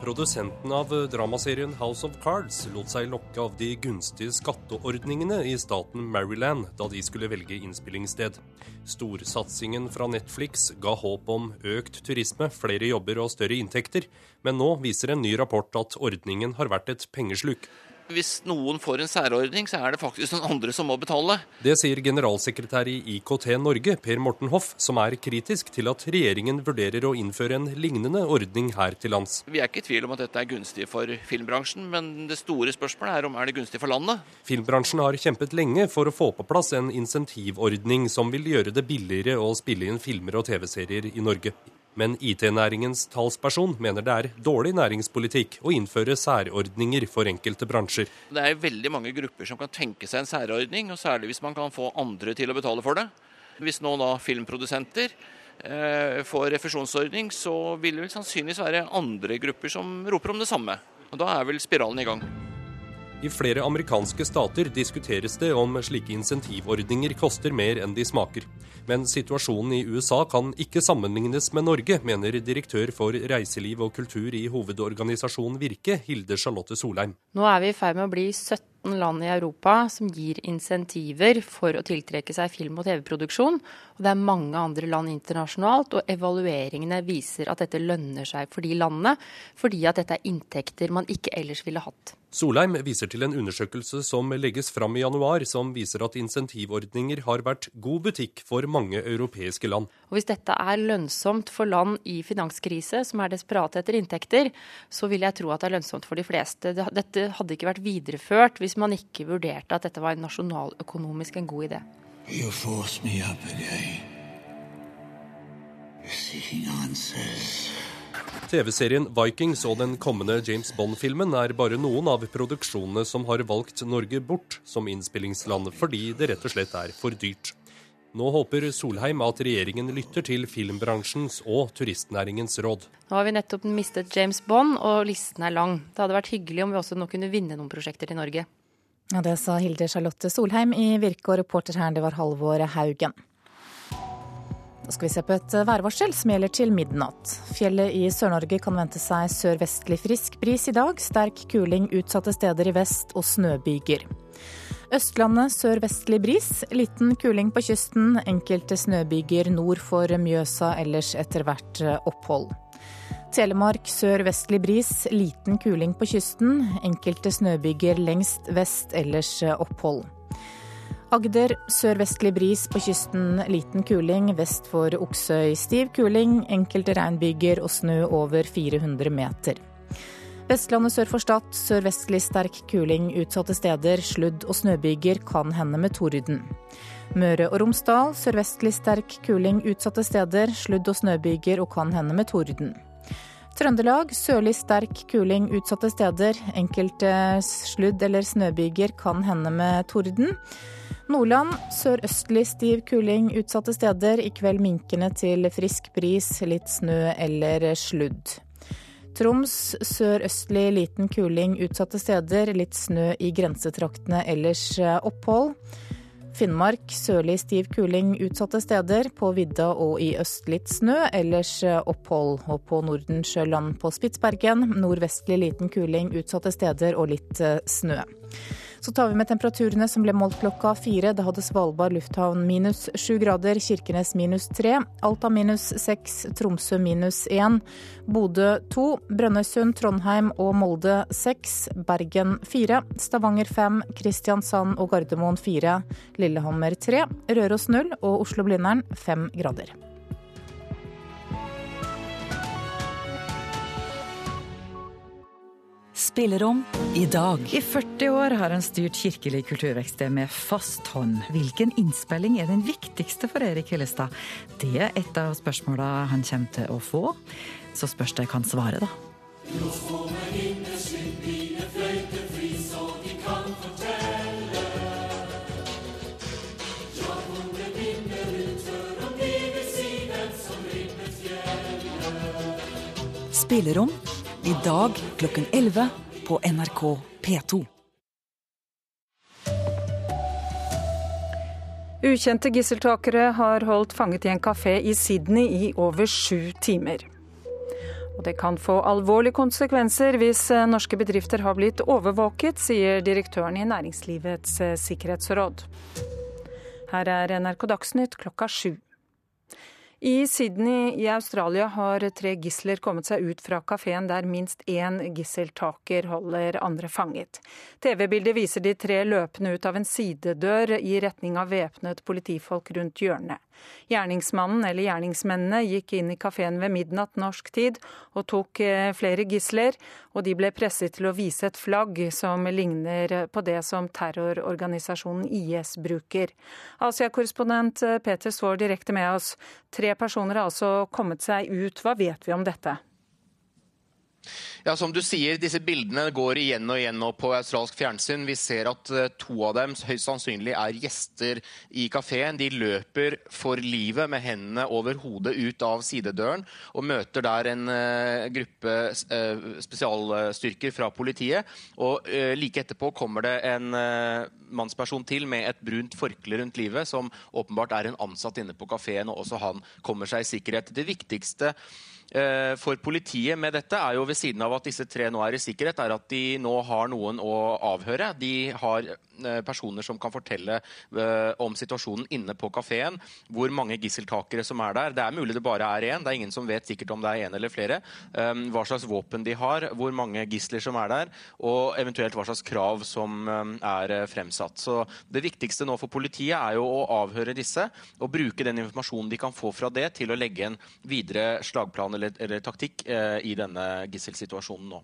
[SPEAKER 18] Produsenten av dramaserien House of Cards lot seg lokke av de gunstige skatteordningene i staten Maryland da de skulle velge innspillingssted. Storsatsingen fra Netflix ga håp om økt turisme, flere jobber og større inntekter, men nå viser en ny rapport at ordningen har vært et pengesluk.
[SPEAKER 19] Hvis noen får en særordning, så er det faktisk noen andre som må betale.
[SPEAKER 18] Det sier generalsekretær i IKT Norge, Per Morten Hoff, som er kritisk til at regjeringen vurderer å innføre en lignende ordning her til lands.
[SPEAKER 19] Vi er ikke i tvil om at dette er gunstig for filmbransjen, men det store spørsmålet er om er det gunstig for landet.
[SPEAKER 18] Filmbransjen har kjempet lenge for å få på plass en insentivordning som vil gjøre det billigere å spille inn filmer og TV-serier i Norge. Men IT-næringens talsperson mener det er dårlig næringspolitikk å innføre særordninger for enkelte bransjer.
[SPEAKER 19] Det er veldig mange grupper som kan tenke seg en særordning, og særlig hvis man kan få andre til å betale for det. Hvis nå da filmprodusenter eh, får refusjonsordning, så vil det vel sannsynligvis være andre grupper som roper om det samme. Og Da er vel spiralen i gang.
[SPEAKER 18] I flere amerikanske stater diskuteres det om slike insentivordninger koster mer enn de smaker. Men situasjonen i USA kan ikke sammenlignes med Norge, mener direktør for reiseliv og kultur i hovedorganisasjonen Virke, Hilde Charlotte Solheim.
[SPEAKER 20] Nå er vi i ferd med å bli 17 land i Europa som gir insentiver for å tiltrekke seg film- og TV-produksjon. Og det er mange andre land internasjonalt, og evalueringene viser at dette lønner seg for de landene, fordi at dette er inntekter man ikke ellers ville hatt.
[SPEAKER 18] Solheim viser til en undersøkelse som legges fram i januar, som viser at insentivordninger har vært god butikk for mange europeiske land.
[SPEAKER 20] Og Hvis dette er lønnsomt for land i finanskrise, som er desperate etter inntekter, så vil jeg tro at det er lønnsomt for de fleste. Dette hadde ikke vært videreført hvis man ikke vurderte at dette var en nasjonaløkonomisk en god idé. You force me up again.
[SPEAKER 18] You're seeking answers. TV-serien Vikings og den kommende James Bond-filmen er bare noen av produksjonene som har valgt Norge bort som innspillingsland, fordi det rett og slett er for dyrt. Nå håper Solheim at regjeringen lytter til filmbransjens og turistnæringens råd.
[SPEAKER 20] Nå har vi nettopp mistet James Bond, og listen er lang. Det hadde vært hyggelig om vi også nå kunne vinne noen prosjekter til Norge.
[SPEAKER 1] Ja, Det sa Hilde Charlotte Solheim i Virke, og reporter her det var Halvor Haugen. Nå skal vi se på et værvarsel som gjelder til midnatt. Fjellet i Sør-Norge kan vente seg sørvestlig frisk bris i dag. Sterk kuling utsatte steder i vest og snøbyger. Østlandet sørvestlig bris, liten kuling på kysten. Enkelte snøbyger nord for Mjøsa, ellers etter hvert opphold. Telemark sørvestlig bris, liten kuling på kysten. Enkelte snøbyger lengst vest, ellers opphold. Agder sørvestlig bris på kysten, liten kuling. Vest for Oksøy stiv kuling. Enkelte regnbyger og snø over 400 meter. Vestlandet sør for Stad sørvestlig sterk kuling utsatte steder. Sludd- og snøbyger kan hende med torden. Møre og Romsdal sørvestlig sterk kuling utsatte steder. Sludd- og snøbyger og kan hende med torden. Trøndelag sørlig sterk kuling utsatte steder. Enkelte sludd- eller snøbyger kan hende med torden. Nordland sørøstlig stiv kuling utsatte steder. I kveld minkende til frisk bris, litt snø eller sludd. Troms sørøstlig liten kuling utsatte steder. Litt snø i grensetraktene, ellers eh, opphold. Finnmark sørlig stiv kuling utsatte steder. På vidda og i øst litt snø, ellers eh, opphold. Og på Nordensjøland på Spitsbergen nordvestlig liten kuling utsatte steder og litt eh, snø. Så tar vi med temperaturene som ble målt klokka fire. Da hadde Svalbard lufthavn minus sju grader, Kirkenes minus tre, Alta minus seks, Tromsø minus én, Bodø to, Brønnøysund, Trondheim og Molde seks, Bergen fire, Stavanger fem, Kristiansand og Gardermoen fire, Lillehammer tre, Røros null og Oslo-Blindern fem grader.
[SPEAKER 21] Spillerom i dag.
[SPEAKER 22] I 40 år har han styrt Kirkelig kulturverksted med fast hånd. Hvilken innspilling er den viktigste for Erik Hillestad? Det er et av spørsmåla han kommer til å få. Så spørs det kan svare, da.
[SPEAKER 21] Spillerom i dag klokken 11 på NRK P2.
[SPEAKER 1] Ukjente gisseltakere har holdt fanget i en kafé i Sydney i over sju timer. Og det kan få alvorlige konsekvenser hvis eh, norske bedrifter har blitt overvåket, sier direktøren i Næringslivets eh, sikkerhetsråd. Her er NRK Dagsnytt klokka sju. I Sydney i Australia har tre gisler kommet seg ut fra kafeen der minst én gisseltaker holder andre fanget. TV-bildet viser de tre løpende ut av en sidedør i retning av væpnet politifolk rundt hjørnet. Gjerningsmannen eller gjerningsmennene gikk inn i kafeen ved midnatt norsk tid og tok eh, flere gisler, og de ble presset til å vise et flagg som ligner på det som terrororganisasjonen IS bruker. Asia-korrespondent eh, Peter Svaar direkte med oss. Tre personer har altså kommet seg ut. Hva vet vi om dette?
[SPEAKER 5] Ja, som du sier, disse bildene går igjen og igjen på australsk fjernsyn. Vi ser at uh, to av dem høyst sannsynlig er gjester i kafeen. De løper for livet med hendene over hodet ut av sidedøren og møter der en uh, gruppe uh, spesialstyrker fra politiet. Og like etterpå kommer det en mannsperson til med et brunt forkle rundt livet, som åpenbart er en ansatt inne på kafeen, og også han kommer seg i sikkerhet. Det viktigste Eh, for politiet med dette er jo ved siden av at disse tre nå er i sikkerhet, er at de nå har noen å avhøre. De har eh, personer som kan fortelle eh, om situasjonen inne på kafeen. Hvor mange gisseltakere som er der. Det er mulig det bare er én. Det er ingen som vet sikkert om det er én eller flere. Hva slags våpen de har, hvor mange gisler som er der, og eventuelt hva slags krav som er fremsatt. Så Det viktigste nå for politiet er jo å avhøre disse og bruke den informasjonen de kan få fra det, til å legge en videre slagplan eller, eller taktikk eh, i denne gisselsituasjonen nå.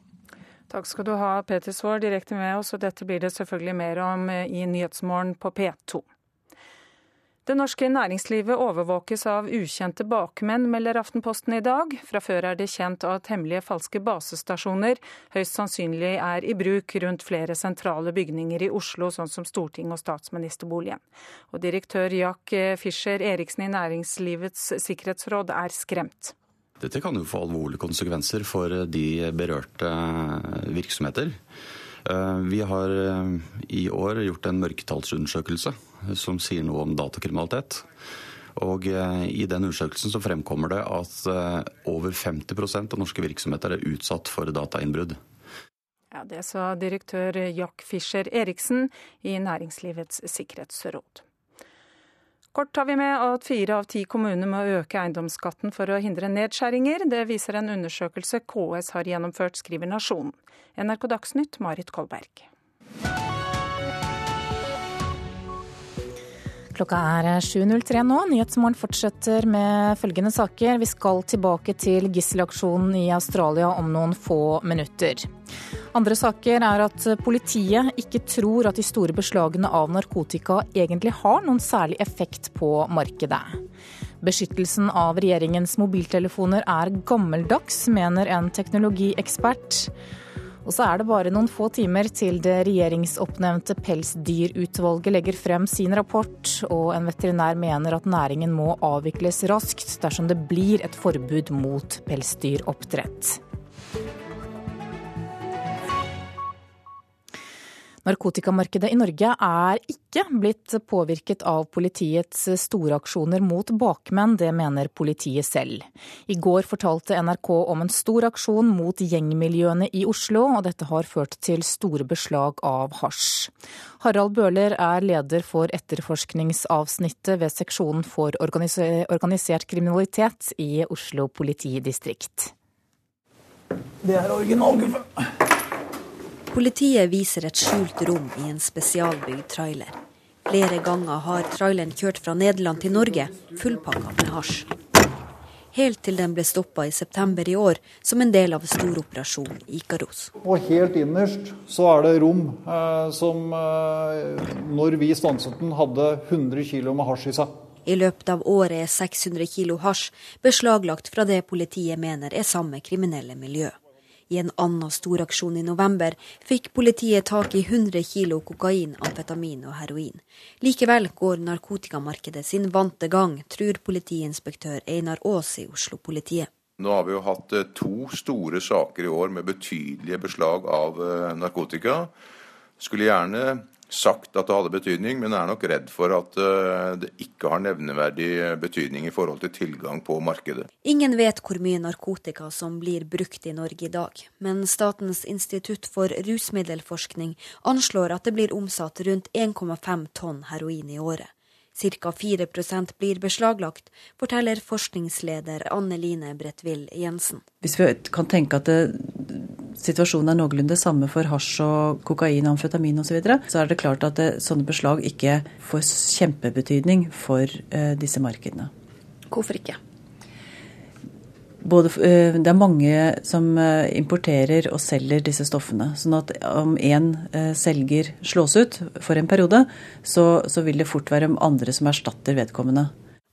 [SPEAKER 1] Takk skal du ha, Peter Svaar, direkte med oss. og Dette blir det selvfølgelig mer om eh, i Nyhetsmorgen på P2. Det norske næringslivet overvåkes av ukjente bakmenn, melder Aftenposten i dag. Fra før er det kjent at hemmelige falske basestasjoner høyst sannsynlig er i bruk rundt flere sentrale bygninger i Oslo, sånn som Stortinget og statsministerboligen. Og direktør Jack Fischer Eriksen i Næringslivets sikkerhetsråd er skremt.
[SPEAKER 7] Dette kan jo få alvorlige konsekvenser for de berørte virksomheter. Eh, vi har eh, i år gjort en mørketallsundersøkelse som sier noe om datakriminalitet. Og eh, I den undersøkelsen så fremkommer det at over 50% av norske virksomheter er utsatt for datainnbrudd.
[SPEAKER 1] Ja, Det sa direktør Jack Fischer Eriksen i Næringslivets sikkerhetsråd. Kort tar vi med at fire av ti kommuner må øke eiendomsskatten for å hindre nedskjæringer. Det viser en undersøkelse KS har gjennomført, skriver Nasjonen. NRK Dagsnytt, Marit Kolberg. Klokka er 7.03 nå. Nyhetsmorgen fortsetter med følgende saker. Vi skal tilbake til gisselaksjonen i Australia om noen få minutter. Andre saker er at politiet ikke tror at de store beslagene av narkotika egentlig har noen særlig effekt på markedet. Beskyttelsen av regjeringens mobiltelefoner er gammeldags, mener en teknologiekspert. Og så er det bare noen få timer til det regjeringsoppnevnte Pelsdyrutvalget legger frem sin rapport, og en veterinær mener at næringen må avvikles raskt dersom det blir et forbud mot pelsdyroppdrett. Narkotikamarkedet i Norge er ikke blitt påvirket av politiets store aksjoner mot bakmenn, det mener politiet selv. I går fortalte NRK om en stor aksjon mot gjengmiljøene i Oslo, og dette har ført til store beslag av hasj. Harald Bøhler er leder for etterforskningsavsnittet ved seksjonen for organisert kriminalitet i Oslo politidistrikt.
[SPEAKER 23] Det er originalgulvet.
[SPEAKER 24] Politiet viser et skjult rom i en spesialbygd trailer. Flere ganger har traileren kjørt fra Nederland til Norge, fullpakka med hasj. helt til den ble stoppa i september i år som en del av storoperasjonen Ikaros.
[SPEAKER 23] Og helt innerst så er det rom eh, som eh, når vi stanset den, hadde 100 kg med hasj i seg.
[SPEAKER 24] I løpet av året er 600 kg hasj beslaglagt fra det politiet mener er samme kriminelle miljø. I en annen storaksjon i november fikk politiet tak i 100 kilo kokain, amfetamin og heroin. Likevel går narkotikamarkedet sin vante gang, tror politiinspektør Einar Aas i Oslo-politiet.
[SPEAKER 25] Nå har vi jo hatt eh, to store saker i år med betydelige beslag av eh, narkotika. Skulle gjerne sagt at det hadde betydning, men er nok redd for at eh, det ikke har nevneverdig betydning i forhold til tilgang på markedet.
[SPEAKER 24] Ingen vet hvor mye narkotika som blir brukt i Norge i dag, men Statens institutt for rusmiddelforskning anslår at det blir omsatt rundt 1,5 tonn heroin i året. Ca. 4% blir beslaglagt, forteller forskningsleder Anne Line Bredtvill Jensen.
[SPEAKER 26] Hvis vi kan tenke at det, situasjonen er noenlunde samme for hasj og kokain, amfetamin osv., så, videre, så er det klart at det, sånne beslag ikke får kjempebetydning for eh, disse markedene.
[SPEAKER 24] Hvorfor ikke?
[SPEAKER 26] Både, eh, det er mange som eh, importerer og selger disse stoffene. sånn at om én eh, selger slås ut for en periode, så, så vil det fort være andre som erstatter vedkommende.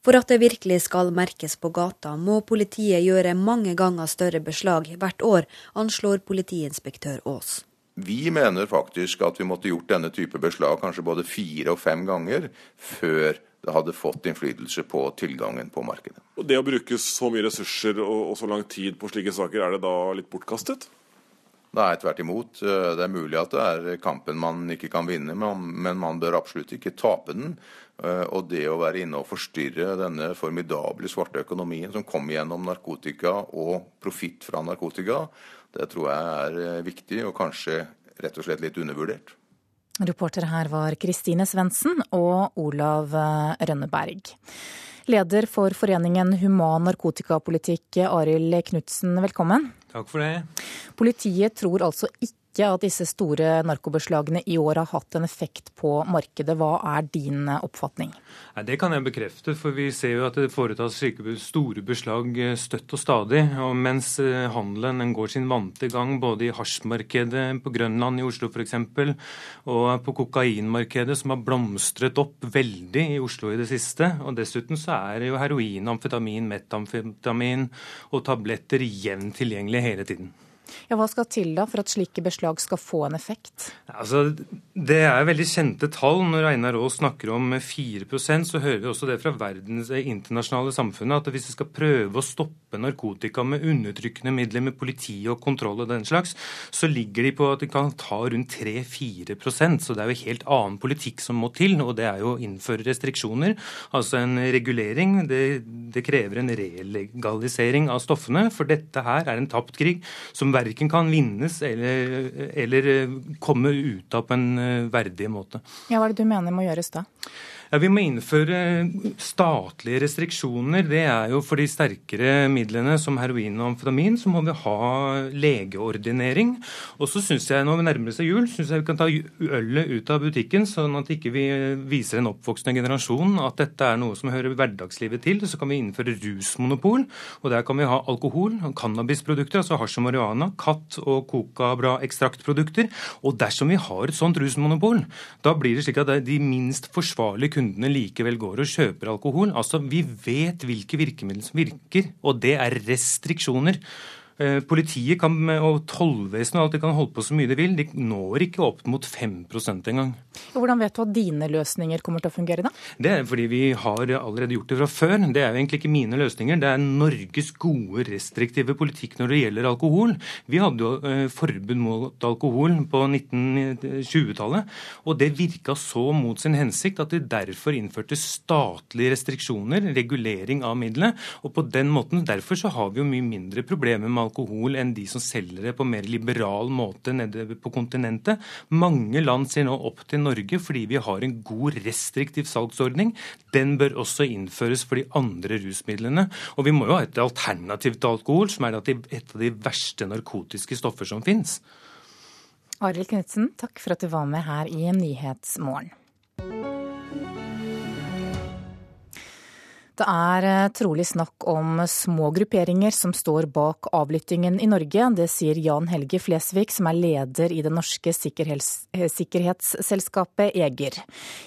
[SPEAKER 24] For at det virkelig skal merkes på gata, må politiet gjøre mange ganger større beslag hvert år, anslår politiinspektør Aas.
[SPEAKER 25] Vi mener faktisk at vi måtte gjort denne type beslag kanskje både fire og fem ganger før det hadde fått innflytelse på tilgangen på markedet.
[SPEAKER 27] Og Det å bruke så mye ressurser og, så lang tid på slike saker, er det da litt bortkastet?
[SPEAKER 25] Nei, tvert imot. Det er mulig at det er kampen man ikke kan vinne, men man bør absolutt ikke tape den. Og det å være inne og forstyrre denne formidable svarte økonomien som kommer gjennom narkotika og profitt fra narkotika, det tror jeg er viktig og kanskje rett og slett litt undervurdert.
[SPEAKER 1] Reportere her var Kristine Svendsen og Olav Rønneberg. Leder for foreningen Human narkotikapolitikk, Arild Knutsen, velkommen.
[SPEAKER 28] Takk for det.
[SPEAKER 1] Politiet tror altså ikke at disse store narkobeslagene i år har hatt en effekt på markedet. Hva er din oppfatning?
[SPEAKER 28] Det kan jeg bekrefte, for vi ser jo at det foretas store beslag eh, støtt og stadig. Og mens eh, handelen går sin vante gang både i hasjmarkedet på Grønland, i Oslo f.eks., og på kokainmarkedet, som har blomstret opp veldig i Oslo i det siste. Og dessuten så er jo heroin, amfetamin, metamfetamin og tabletter jevnt tilgjengelig hele tiden.
[SPEAKER 1] Ja, Hva skal til da for at slike beslag skal få en effekt?
[SPEAKER 28] Altså, Det er veldig kjente tall. Når Einar Aas snakker om 4% så hører vi også det fra verdens internasjonale samfunnet, at hvis vi skal prøve å stoppe narkotika med undertrykkende midler, med politi og kontroll og den slags, så ligger de på at de kan ta rundt 3-4% Så det er jo helt annen politikk som må til, og det er jo å innføre restriksjoner. Altså en regulering. Det, det krever en relegalisering av stoffene, for dette her er en tapt krig som verken kan vinnes eller, eller komme ut av på en eh, verdig måte.
[SPEAKER 1] Ja, Hva er det du mener må gjøres da?
[SPEAKER 28] Ja, Vi må innføre statlige restriksjoner. Det er jo for de sterkere midlene som heroin og amfetamin, så må vi ha legeordinering. Og så syns jeg, når vi nærmer seg jul, syns jeg vi kan ta ølet ut av butikken, sånn at ikke vi viser en oppvoksende generasjon at dette er noe som hører hverdagslivet til. Så kan vi innføre rusmonopol, og der kan vi ha alkohol, cannabisprodukter, altså hasj og marihuana, katt- og kokabra-ekstraktprodukter. Og dersom vi har et sånt rusmonopol, da blir det slik at de minst forsvarlige kundene likevel går og kjøper alkohol. Altså, Vi vet hvilke virkemidler som virker, og det er restriksjoner. Eh, politiet kan, og tollvesenet og alt de kan holde på så mye de vil. De når ikke opp mot 5% engang.
[SPEAKER 1] Hvordan vet du at dine løsninger kommer til å fungere, da?
[SPEAKER 28] Det er fordi vi har allerede gjort det fra før. Det er jo egentlig ikke mine løsninger. Det er Norges gode restriktive politikk når det gjelder alkohol. Vi hadde jo eh, forbud mot alkohol på 1920-tallet, og det virka så mot sin hensikt at de derfor innførte statlige restriksjoner, regulering av middelet. Og på den måten, derfor så har vi jo mye mindre problemer med alkohol enn de som selger det på mer liberal måte nede på kontinentet. Mange land ser nå opp til Norge fordi vi har en god restriktiv salgsordning. Den bør også innføres for de andre rusmidlene. Og vi må jo ha et alternativ til alkohol, som er et av de verste narkotiske stoffer som fins.
[SPEAKER 1] Arild Knutsen, takk for at du var med her i Nyhetsmorgen. Det er eh, trolig snakk om små grupperinger som står bak avlyttingen i Norge. Det sier Jan Helge Flesvig, som er leder i det norske eh, sikkerhetsselskapet Eger.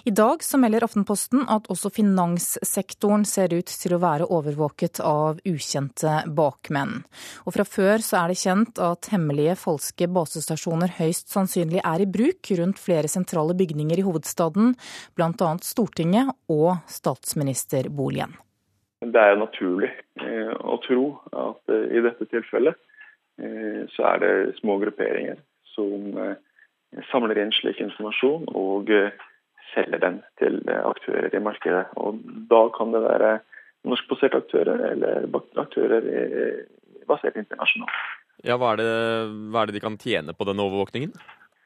[SPEAKER 1] I dag så melder Aftenposten at også finanssektoren ser ut til å være overvåket av ukjente bakmenn. Og fra før så er det kjent at hemmelige falske basestasjoner høyst sannsynlig er i bruk rundt flere sentrale bygninger i hovedstaden, bl.a. Stortinget og statsministerboligen.
[SPEAKER 29] Det er naturlig eh, å tro at eh, i dette tilfellet eh, så er det små grupperinger som samler inn slik informasjon og selger den til aktører i markedet. Og Da kan det være norskbaserte aktører eller aktører basert internasjonalt.
[SPEAKER 30] Ja, hva er, det, hva er det de kan tjene på den overvåkningen?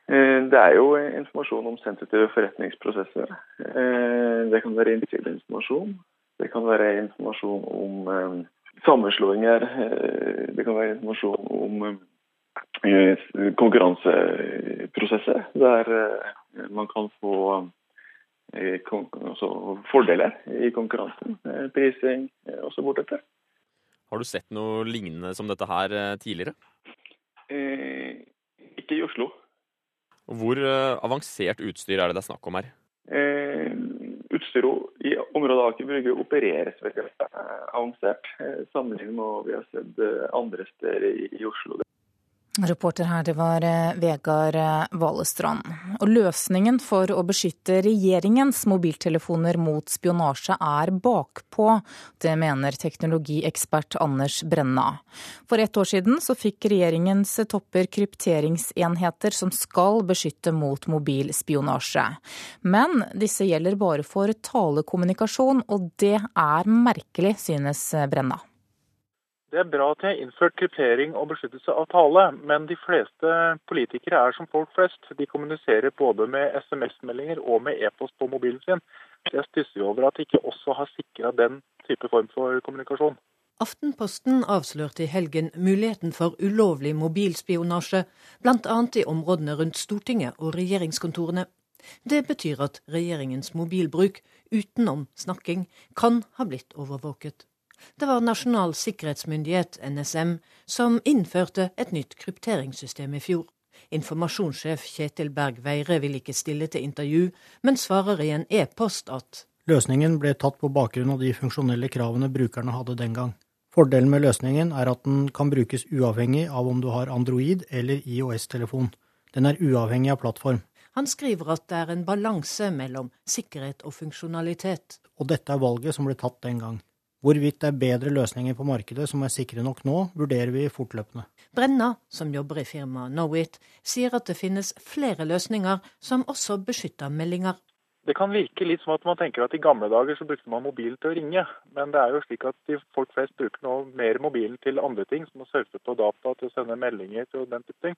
[SPEAKER 29] Det er jo informasjon om sensitive forretningsprosesser. Det kan være innsideinformasjon. Det kan være informasjon om eh, sammenslåinger. Eh, det kan være informasjon om eh, konkurranseprosesser der man kan få altså fordeler i konkurransen. Prising osv.
[SPEAKER 30] Har du sett noe lignende som dette her tidligere?
[SPEAKER 29] Eh, ikke i Oslo.
[SPEAKER 30] Hvor avansert utstyr er det det er snakk om her?
[SPEAKER 29] Eh, utstyret i området Aker Brygge opereres veldig avansert, eh, sammenlignet med hva vi har sett eh, andre steder i Oslo.
[SPEAKER 1] Reporter her, det var eh, Vegard Valestrand. Og løsningen for å beskytte regjeringens mobiltelefoner mot spionasje er bakpå. Det mener teknologiekspert Anders Brenna. For ett år siden så fikk regjeringens topper krypteringsenheter som skal beskytte mot mobilspionasje. Men disse gjelder bare for talekommunikasjon, og det er merkelig, synes Brenna.
[SPEAKER 31] Det er bra at de har innført kryptering og beskyttelse av tale, men de fleste politikere er som folk flest. De kommuniserer både med SMS-meldinger og med e-post på mobilen sin. Jeg stusser over at de ikke også har sikra den type form for kommunikasjon.
[SPEAKER 32] Aftenposten avslørte i helgen muligheten for ulovlig mobilspionasje, bl.a. i områdene rundt Stortinget og regjeringskontorene. Det betyr at regjeringens mobilbruk, utenom snakking, kan ha blitt overvåket. Det var Nasjonal sikkerhetsmyndighet, NSM, som innførte et nytt krypteringssystem i fjor. Informasjonssjef Kjetil Berg Veire vil ikke stille til intervju, men svarer i en e-post at
[SPEAKER 33] Løsningen ble tatt på bakgrunn av de funksjonelle kravene brukerne hadde den gang. Fordelen med løsningen er at den kan brukes uavhengig av om du har Android eller IOS-telefon. Den er uavhengig av plattform.
[SPEAKER 32] Han skriver at det er en balanse mellom sikkerhet og funksjonalitet.
[SPEAKER 33] Og dette er valget som ble tatt den gang. Hvorvidt det er bedre løsninger på markedet som er sikre nok nå, vurderer vi fortløpende.
[SPEAKER 32] Brenna, som jobber i firmaet Knowit, sier at det finnes flere løsninger som også beskytter meldinger.
[SPEAKER 31] Det kan virke litt som at man tenker at i gamle dager så brukte man mobilen til å ringe. Men det er jo slik at folk flest bruker nå mer mobilen til andre ting, som å surfe på data, til å sende meldinger til den type ting.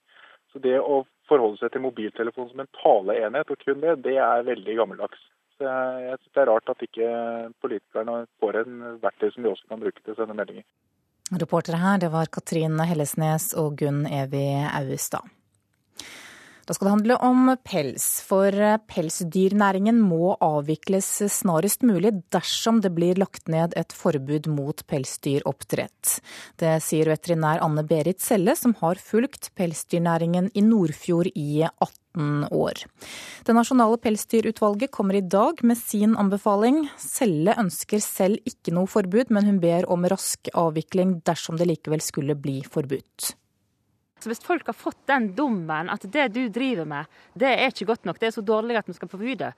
[SPEAKER 31] Så det å forholde seg til mobiltelefon som en taleenhet, og kun det, det er veldig gammeldags. Jeg, jeg syns det er rart at ikke politikerne får en verktøy som de også kan bruke til å sende meldinger.
[SPEAKER 1] Reportere her, det var Katrin Hellesnes og Gunn Evy Austad. Da skal det handle om pels, for pelsdyrnæringen må avvikles snarest mulig dersom det blir lagt ned et forbud mot pelsdyroppdrett. Det sier veterinær Anne Berit Selle, som har fulgt pelsdyrnæringen i Nordfjord i 18 år. Det nasjonale pelsdyrutvalget kommer i dag med sin anbefaling. Selle ønsker selv ikke noe forbud, men hun ber om rask avvikling dersom det likevel skulle bli forbudt.
[SPEAKER 34] Så Hvis folk har fått den dommen at det du driver med, det er ikke godt nok, det er så dårlig at vi skal forby det,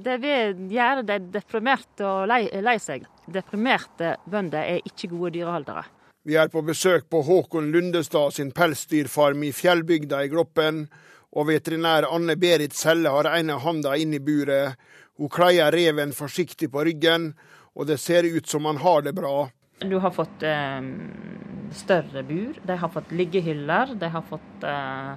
[SPEAKER 34] det vil gjøre de deprimerte og lei, lei seg. Deprimerte bønder er ikke gode dyreholdere.
[SPEAKER 35] Vi er på besøk på Håkon Lundestad sin pelsdyrfarm i fjellbygda i Gloppen. Og veterinær Anne Berit Selle har ene handa inn i buret. Hun kleier reven forsiktig på ryggen, og det ser ut som han har det bra.
[SPEAKER 34] Du har fått eh, større bur, de har fått liggehyller, de har fått eh,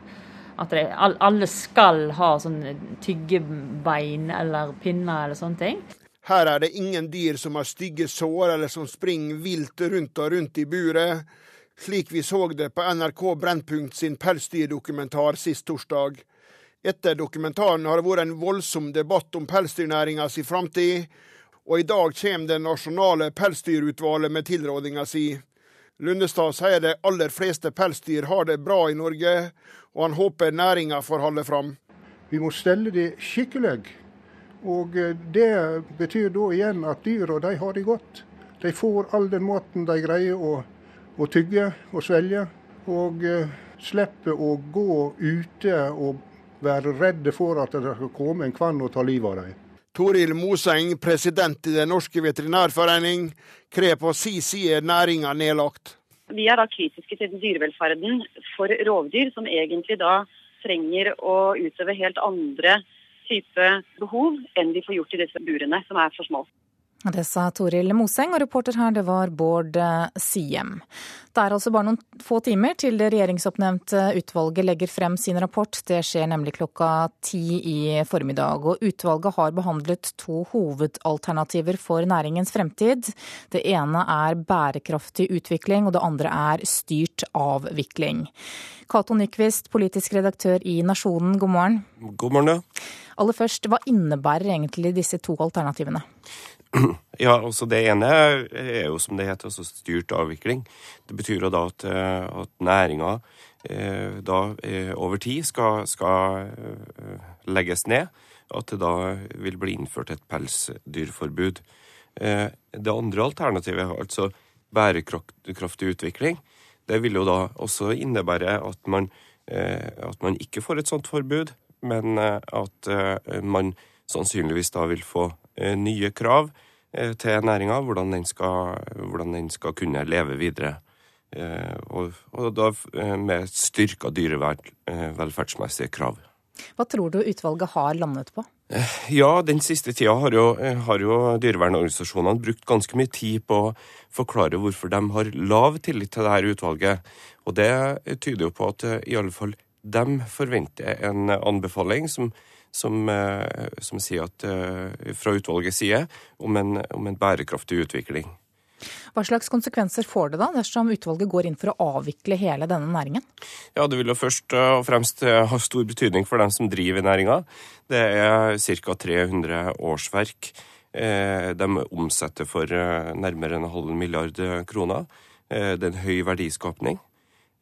[SPEAKER 34] at de, alle skal ha sånne tyggebein eller pinner eller sånne ting.
[SPEAKER 35] Her er det ingen dyr som har stygge sår eller som springer vilt rundt og rundt i buret, slik vi så det på NRK Brennpunkt sin pelsdyrdokumentar sist torsdag. Etter dokumentaren har det vært en voldsom debatt om pelsdyrnæringa si framtid, og i dag kommer det nasjonale pelsdyrutvalget med tilrådinga si. Lundestad sier de aller fleste pelsdyr har det bra i Norge, og han håper næringa får holde fram.
[SPEAKER 33] Vi må stelle det skikkelig. Og eh, Det betyr da igjen at dyra de har det godt. De får all den maten de greier å, å tygge og svelge. Og uh, slipper å gå ute og være redde for at det skal komme en kvann og ta livet av dem.
[SPEAKER 35] Toril Moseng, president i Den norske veterinærforening, krever på si side næringa nedlagt.
[SPEAKER 36] Vi er da kritiske til dyrevelferden for rovdyr, som egentlig da trenger å utøve helt andre type behov enn de får gjort i disse burene, som er for små.
[SPEAKER 1] Det sa Toril Moseng, og reporter her det var Bård eh, Siem. Det er altså bare noen få timer til det regjeringsoppnevnte utvalget legger frem sin rapport. Det skjer nemlig klokka ti i formiddag. Og utvalget har behandlet to hovedalternativer for næringens fremtid. Det ene er bærekraftig utvikling, og det andre er styrt avvikling. Cato Nyquist, politisk redaktør i Nasjonen, god morgen.
[SPEAKER 31] God morgen, ja.
[SPEAKER 1] Aller først, hva innebærer egentlig disse to alternativene?
[SPEAKER 31] Ja, altså Det ene er jo som det heter, altså styrt avvikling. Det betyr jo da at, eh, at næringa eh, da eh, over tid skal, skal legges ned. At det da vil bli innført et pelsdyrforbud. Det andre alternativet, altså bærekraftig utvikling, det vil jo da også innebære at man, at man ikke får et sånt forbud, men at man sannsynligvis da vil få nye krav Eh, til næringa, hvordan, hvordan, den skal kunne leve videre. Eh, og, og da eh, med styrka dyrevelferdsmessige krav.
[SPEAKER 1] Hva tror du utvalget har landet på?
[SPEAKER 31] Ja, den siste tida har jo, har jo dyrevernorganisasjonene brukt ganske mye tid på å forklare hvorfor de har lav tillit til dette utvalget. Og det tyder jo på at i alle fall de forventer en anbefaling som som, eh, som sier at, eh, fra utvalgets side om en, om en bærekraftig utvikling.
[SPEAKER 1] Hva slags konsekvenser får det da, dersom utvalget går inn for å avvikle hele denne næringen?
[SPEAKER 31] Ja, Det vil jo først og fremst eh, ha stor betydning for dem som driver næringa. Det er ca. 300 årsverk. De omsetter for nærmere en halv milliard kroner. Det er en høy verdiskapning.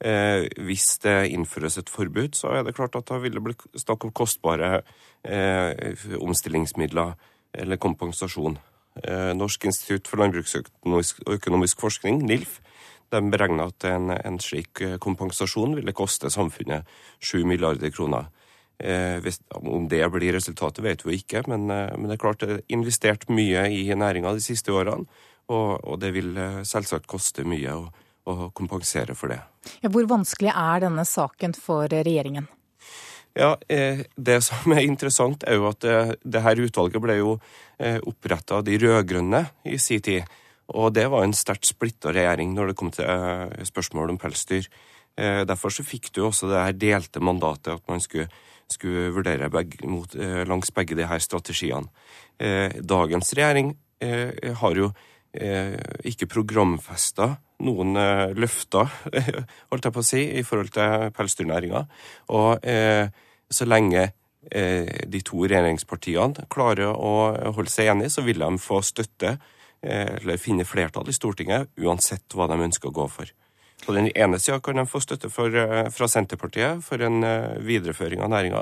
[SPEAKER 31] Eh, hvis det innføres et forbud, så er det klart at da vil det bli snakk om kostbare eh, omstillingsmidler eller kompensasjon. Eh, Norsk institutt for landbruksøkonomisk økonomisk forskning, NILF, de at en, en, slik eh, kompensasjon ville koste samfunnet 7 milliarder kroner. Eh, hvis, om det blir resultatet, vet vi ikke, men, eh, men, det er klart det er investert mye i næringa de siste årene, og, og det vil selvsagt koste mye. og å kompensere for det.
[SPEAKER 1] Ja, hvor vanskelig er denne saken for regjeringen?
[SPEAKER 31] Ja, eh, Det som er interessant, er jo at det, eh, det her utvalget ble jo eh, oppretta av de rød-grønne i sin tid. Og det var en sterkt splitta regjering når det kom til spørsmål om pelsdyr. Derfor så fikk du også det her delte mandatet, at man skulle, skulle vurdere begge, mot, langs begge de her strategiene. Dagens regjering har jo ikke programfesta noen eh, løfter, holdt jeg på å si, i forhold til pelsdyrnæringa. Og eh, så lenge eh, de to regjeringspartiene klarer å holde seg enige, så vil de få støtte eller finne flertall i Stortinget, uansett hva de ønsker å gå for. På den ene sida kan de få støtte for, fra Senterpartiet for en videreføring av næringa.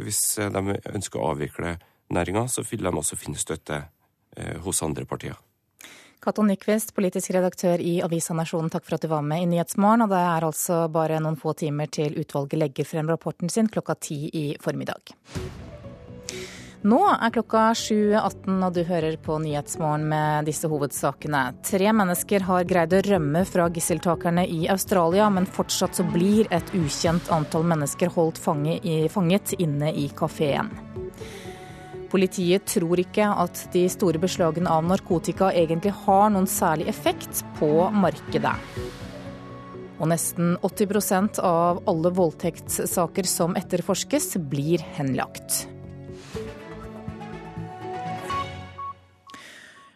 [SPEAKER 31] Hvis de ønsker å avvikle næringa, så vil de også finne støtte hos andre partier.
[SPEAKER 1] Cato Nyquist, politisk redaktør i Avisa Nasjonen, takk for at du var med i Nyhetsmorgen. Og det er altså bare noen få timer til utvalget legger frem rapporten sin klokka ti i formiddag. Nå er klokka 7.18 og du hører på Nyhetsmorgen med disse hovedsakene. Tre mennesker har greid å rømme fra gisseltakerne i Australia, men fortsatt så blir et ukjent antall mennesker holdt fanget inne i kafeen. Politiet tror ikke at de store beslagene av narkotika egentlig har noen særlig effekt på markedet. Og nesten 80% av alle voldtektssaker som etterforskes, blir henlagt.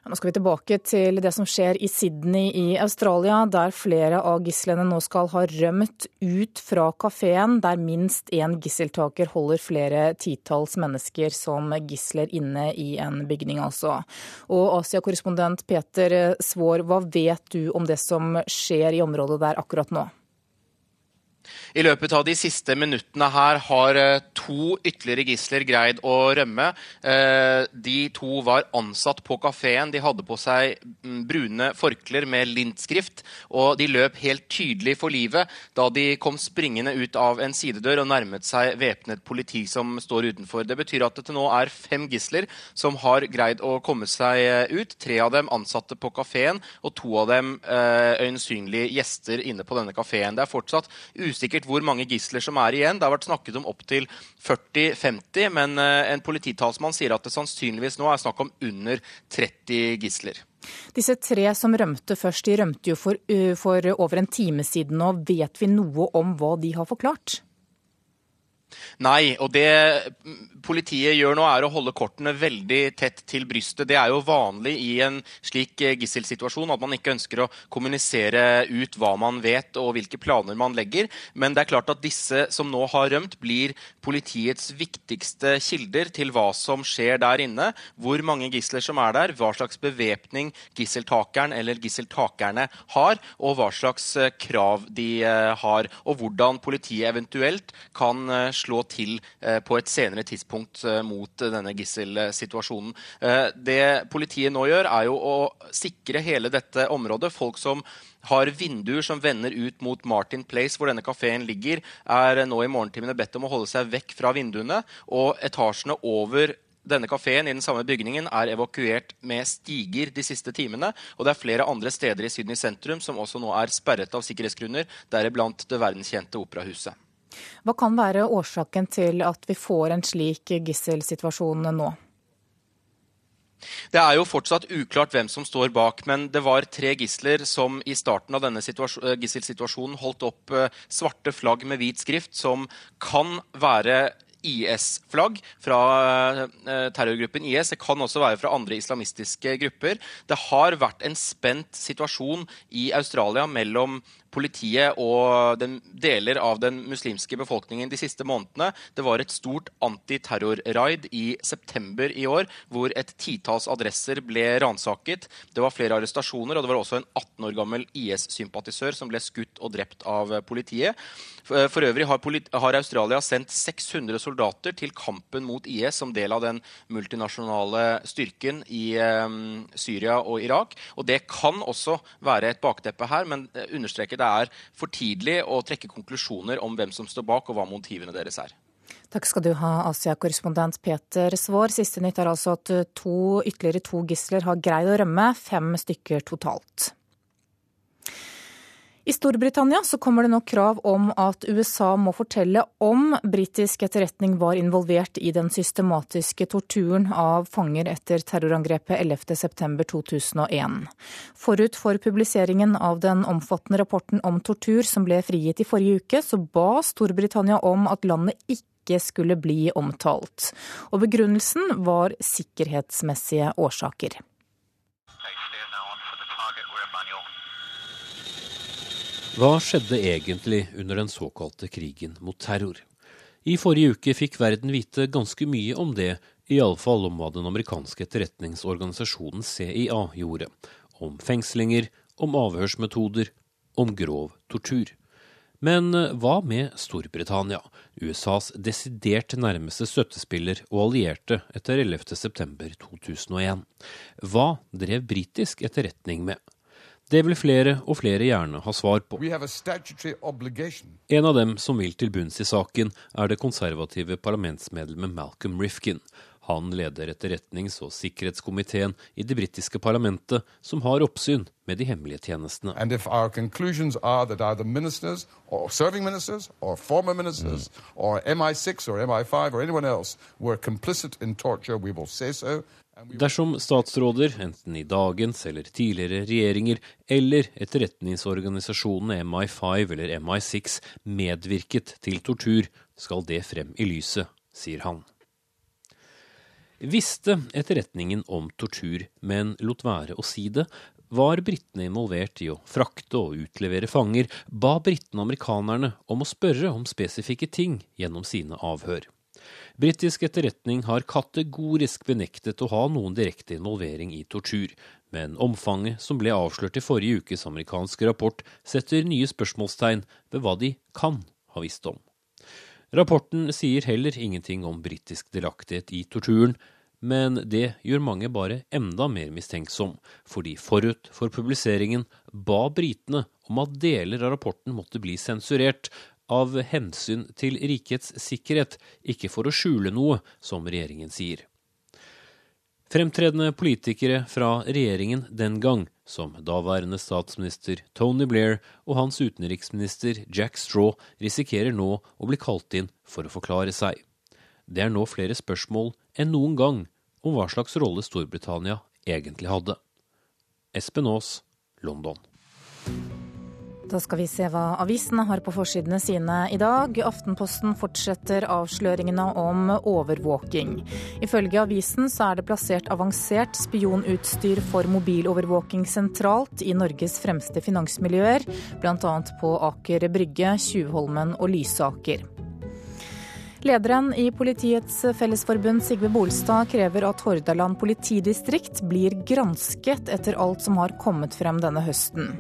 [SPEAKER 1] Nå skal vi tilbake til det som skjer i Sydney i Australia, der flere av gislene nå skal ha rømt ut fra kafeen, der minst én gisseltaker holder flere titalls mennesker som gisler inne i en bygning, altså. Og Asia-korrespondent Peter Svaar, hva vet du om det som skjer i området der akkurat nå?
[SPEAKER 5] I løpet av de siste minuttene her har eh, to ytterligere gisler greid å rømme. Eh, de to var ansatt på kafeen. De hadde på seg mm, brune forklær med lintskrift, og de løp helt tydelig for livet da de kom springende ut av en sidedør og nærmet seg væpnet politi som står utenfor. Det betyr at det til nå er fem gisler som har greid å komme seg eh, ut. Tre av dem ansatte på kafeen, og to av dem øyensynlig gjester inne på denne kafeen. Det er fortsatt usikkert hvor mange gisler som er igjen. Det har vært snakket om opptil 40-50, men eh, en polititalsmann sier at det sannsynligvis nå er snakk om under 30 gisler.
[SPEAKER 1] Disse tre som rømte først, de rømte jo for, for over en time siden nå. Vet vi noe om hva de har forklart?
[SPEAKER 5] Nei, og det politiet gjør nå, er å holde kortene veldig tett til brystet. Det er jo vanlig i en slik eh, gisselsituasjon at man ikke ønsker å kommunisere ut hva man vet og hvilke planer man legger. Men det er klart at disse som nå har rømt, blir politiets viktigste kilder til hva som skjer der inne. Hvor mange gisler som er der, hva slags bevæpning gisseltakeren eller gisseltakerne har, og hva slags eh, krav de eh, har. Og hvordan politiet eventuelt kan slå til på et senere tidspunkt eh, mot denne gisselsituasjonen. Eh, det politiet nå gjør, er jo å sikre hele dette området. Folk som har vinduer som vender ut mot Martin Place, hvor denne kafeen ligger, er nå i morgentimene bedt om å holde seg vekk fra vinduene. Og etasjene over denne kafeen i den samme bygningen er evakuert med stiger de siste timene. Og det er flere andre steder i Sydney sentrum som også nå er sperret av sikkerhetsgrunner, deriblant det verdenskjente operahuset.
[SPEAKER 1] Hva kan være årsaken til at vi får en slik gisselsituasjon nå?
[SPEAKER 5] Det er jo fortsatt uklart hvem som står bak, men det var tre gisler som i starten av denne eh, gisselsituasjonen holdt opp eh, svarte flagg med hvit skrift, som kan være IS-flagg fra eh, terrorgruppen IS. Det kan også være fra andre islamistiske grupper. Det har vært en spent situasjon i Australia mellom politiet og den, deler av den muslimske befolkningen de siste månedene. Det var et stort antiterrorraid i september i år hvor et titalls adresser ble ransaket. Det var flere arrestasjoner, og det var også en 18 år gammel IS-sympatisør som ble skutt og drept av politiet. For øvrig har, har, Australia sendt 600 soldater til kampen mot IS som del av den multinasjonale styrken i um, Syria og Irak. Og det kan også være et bakteppe her, men understreker det er for tidlig å trekke konklusjoner om hvem som står bak og hva motivene deres er.
[SPEAKER 1] Takk skal du ha, Asia-korrespondent Peter Svaar. Siste nytt er altså at to, ytterligere to gisler har greid å rømme, fem stykker totalt. I Storbritannia så kommer det nå krav om at USA må fortelle om britisk etterretning var involvert i den systematiske torturen av fanger etter terrorangrepet 11.9.2001. Forut for publiseringen av den omfattende rapporten om tortur som ble frigitt i forrige uke, så ba Storbritannia om at landet ikke skulle bli omtalt. Og begrunnelsen var sikkerhetsmessige årsaker.
[SPEAKER 37] Hva skjedde egentlig under den såkalte krigen mot terror? I forrige uke fikk verden vite ganske mye om det, iallfall om hva den amerikanske etterretningsorganisasjonen CIA gjorde. Om fengslinger, om avhørsmetoder, om grov tortur. Men eh, hva med Storbritannia, USAs desidert nærmeste støttespiller og allierte etter 11.9.2001? Hva drev britisk etterretning med? Det vil flere og flere gjerne ha svar på. En av dem som vil til bunns i saken, er det konservative parlamentsmedlemmet Malcolm Rifkin. Han leder etterretnings- og sikkerhetskomiteen i det britiske parlamentet, som har oppsyn med de hemmelige tjenestene. Ministers ministers ministers mm. MI6 or MI5 or else torture, so. Dersom statsråder, enten i dagens eller tidligere regjeringer, eller etterretningsorganisasjonene MI5 eller MI6 medvirket til tortur, skal det frem i lyset, sier han. Visste etterretningen om tortur, men lot være å si det, var britene involvert i å frakte og utlevere fanger, ba britene amerikanerne om å spørre om spesifikke ting gjennom sine avhør. Britisk etterretning har kategorisk benektet å ha noen direkte involvering i tortur, men omfanget som ble avslørt i forrige ukes amerikanske rapport, setter nye spørsmålstegn ved hva de kan ha visst om. Rapporten sier heller ingenting om britisk delaktighet i torturen, men det gjør mange bare enda mer mistenksom, fordi forut for publiseringen ba britene om at deler av rapporten måtte bli sensurert, av hensyn til rikets sikkerhet, ikke for å skjule noe, som regjeringen sier. Fremtredende politikere fra regjeringen den gang, som daværende statsminister Tony Blair og hans utenriksminister Jack Straw, risikerer nå å bli kalt inn for å forklare seg. Det er nå flere spørsmål enn noen gang om hva slags rolle Storbritannia egentlig hadde. Espen Aas, London.
[SPEAKER 1] Da skal vi se hva avisene har på forsidene sine i dag. Aftenposten fortsetter avsløringene om overvåking. Ifølge avisen så er det plassert avansert spionutstyr for mobilovervåking sentralt i Norges fremste finansmiljøer, bl.a. på Aker Brygge, Tjuvholmen og Lysaker. Lederen i Politiets Fellesforbund, Sigve Bolstad, krever at Hordaland politidistrikt blir gransket etter alt som har kommet frem denne høsten.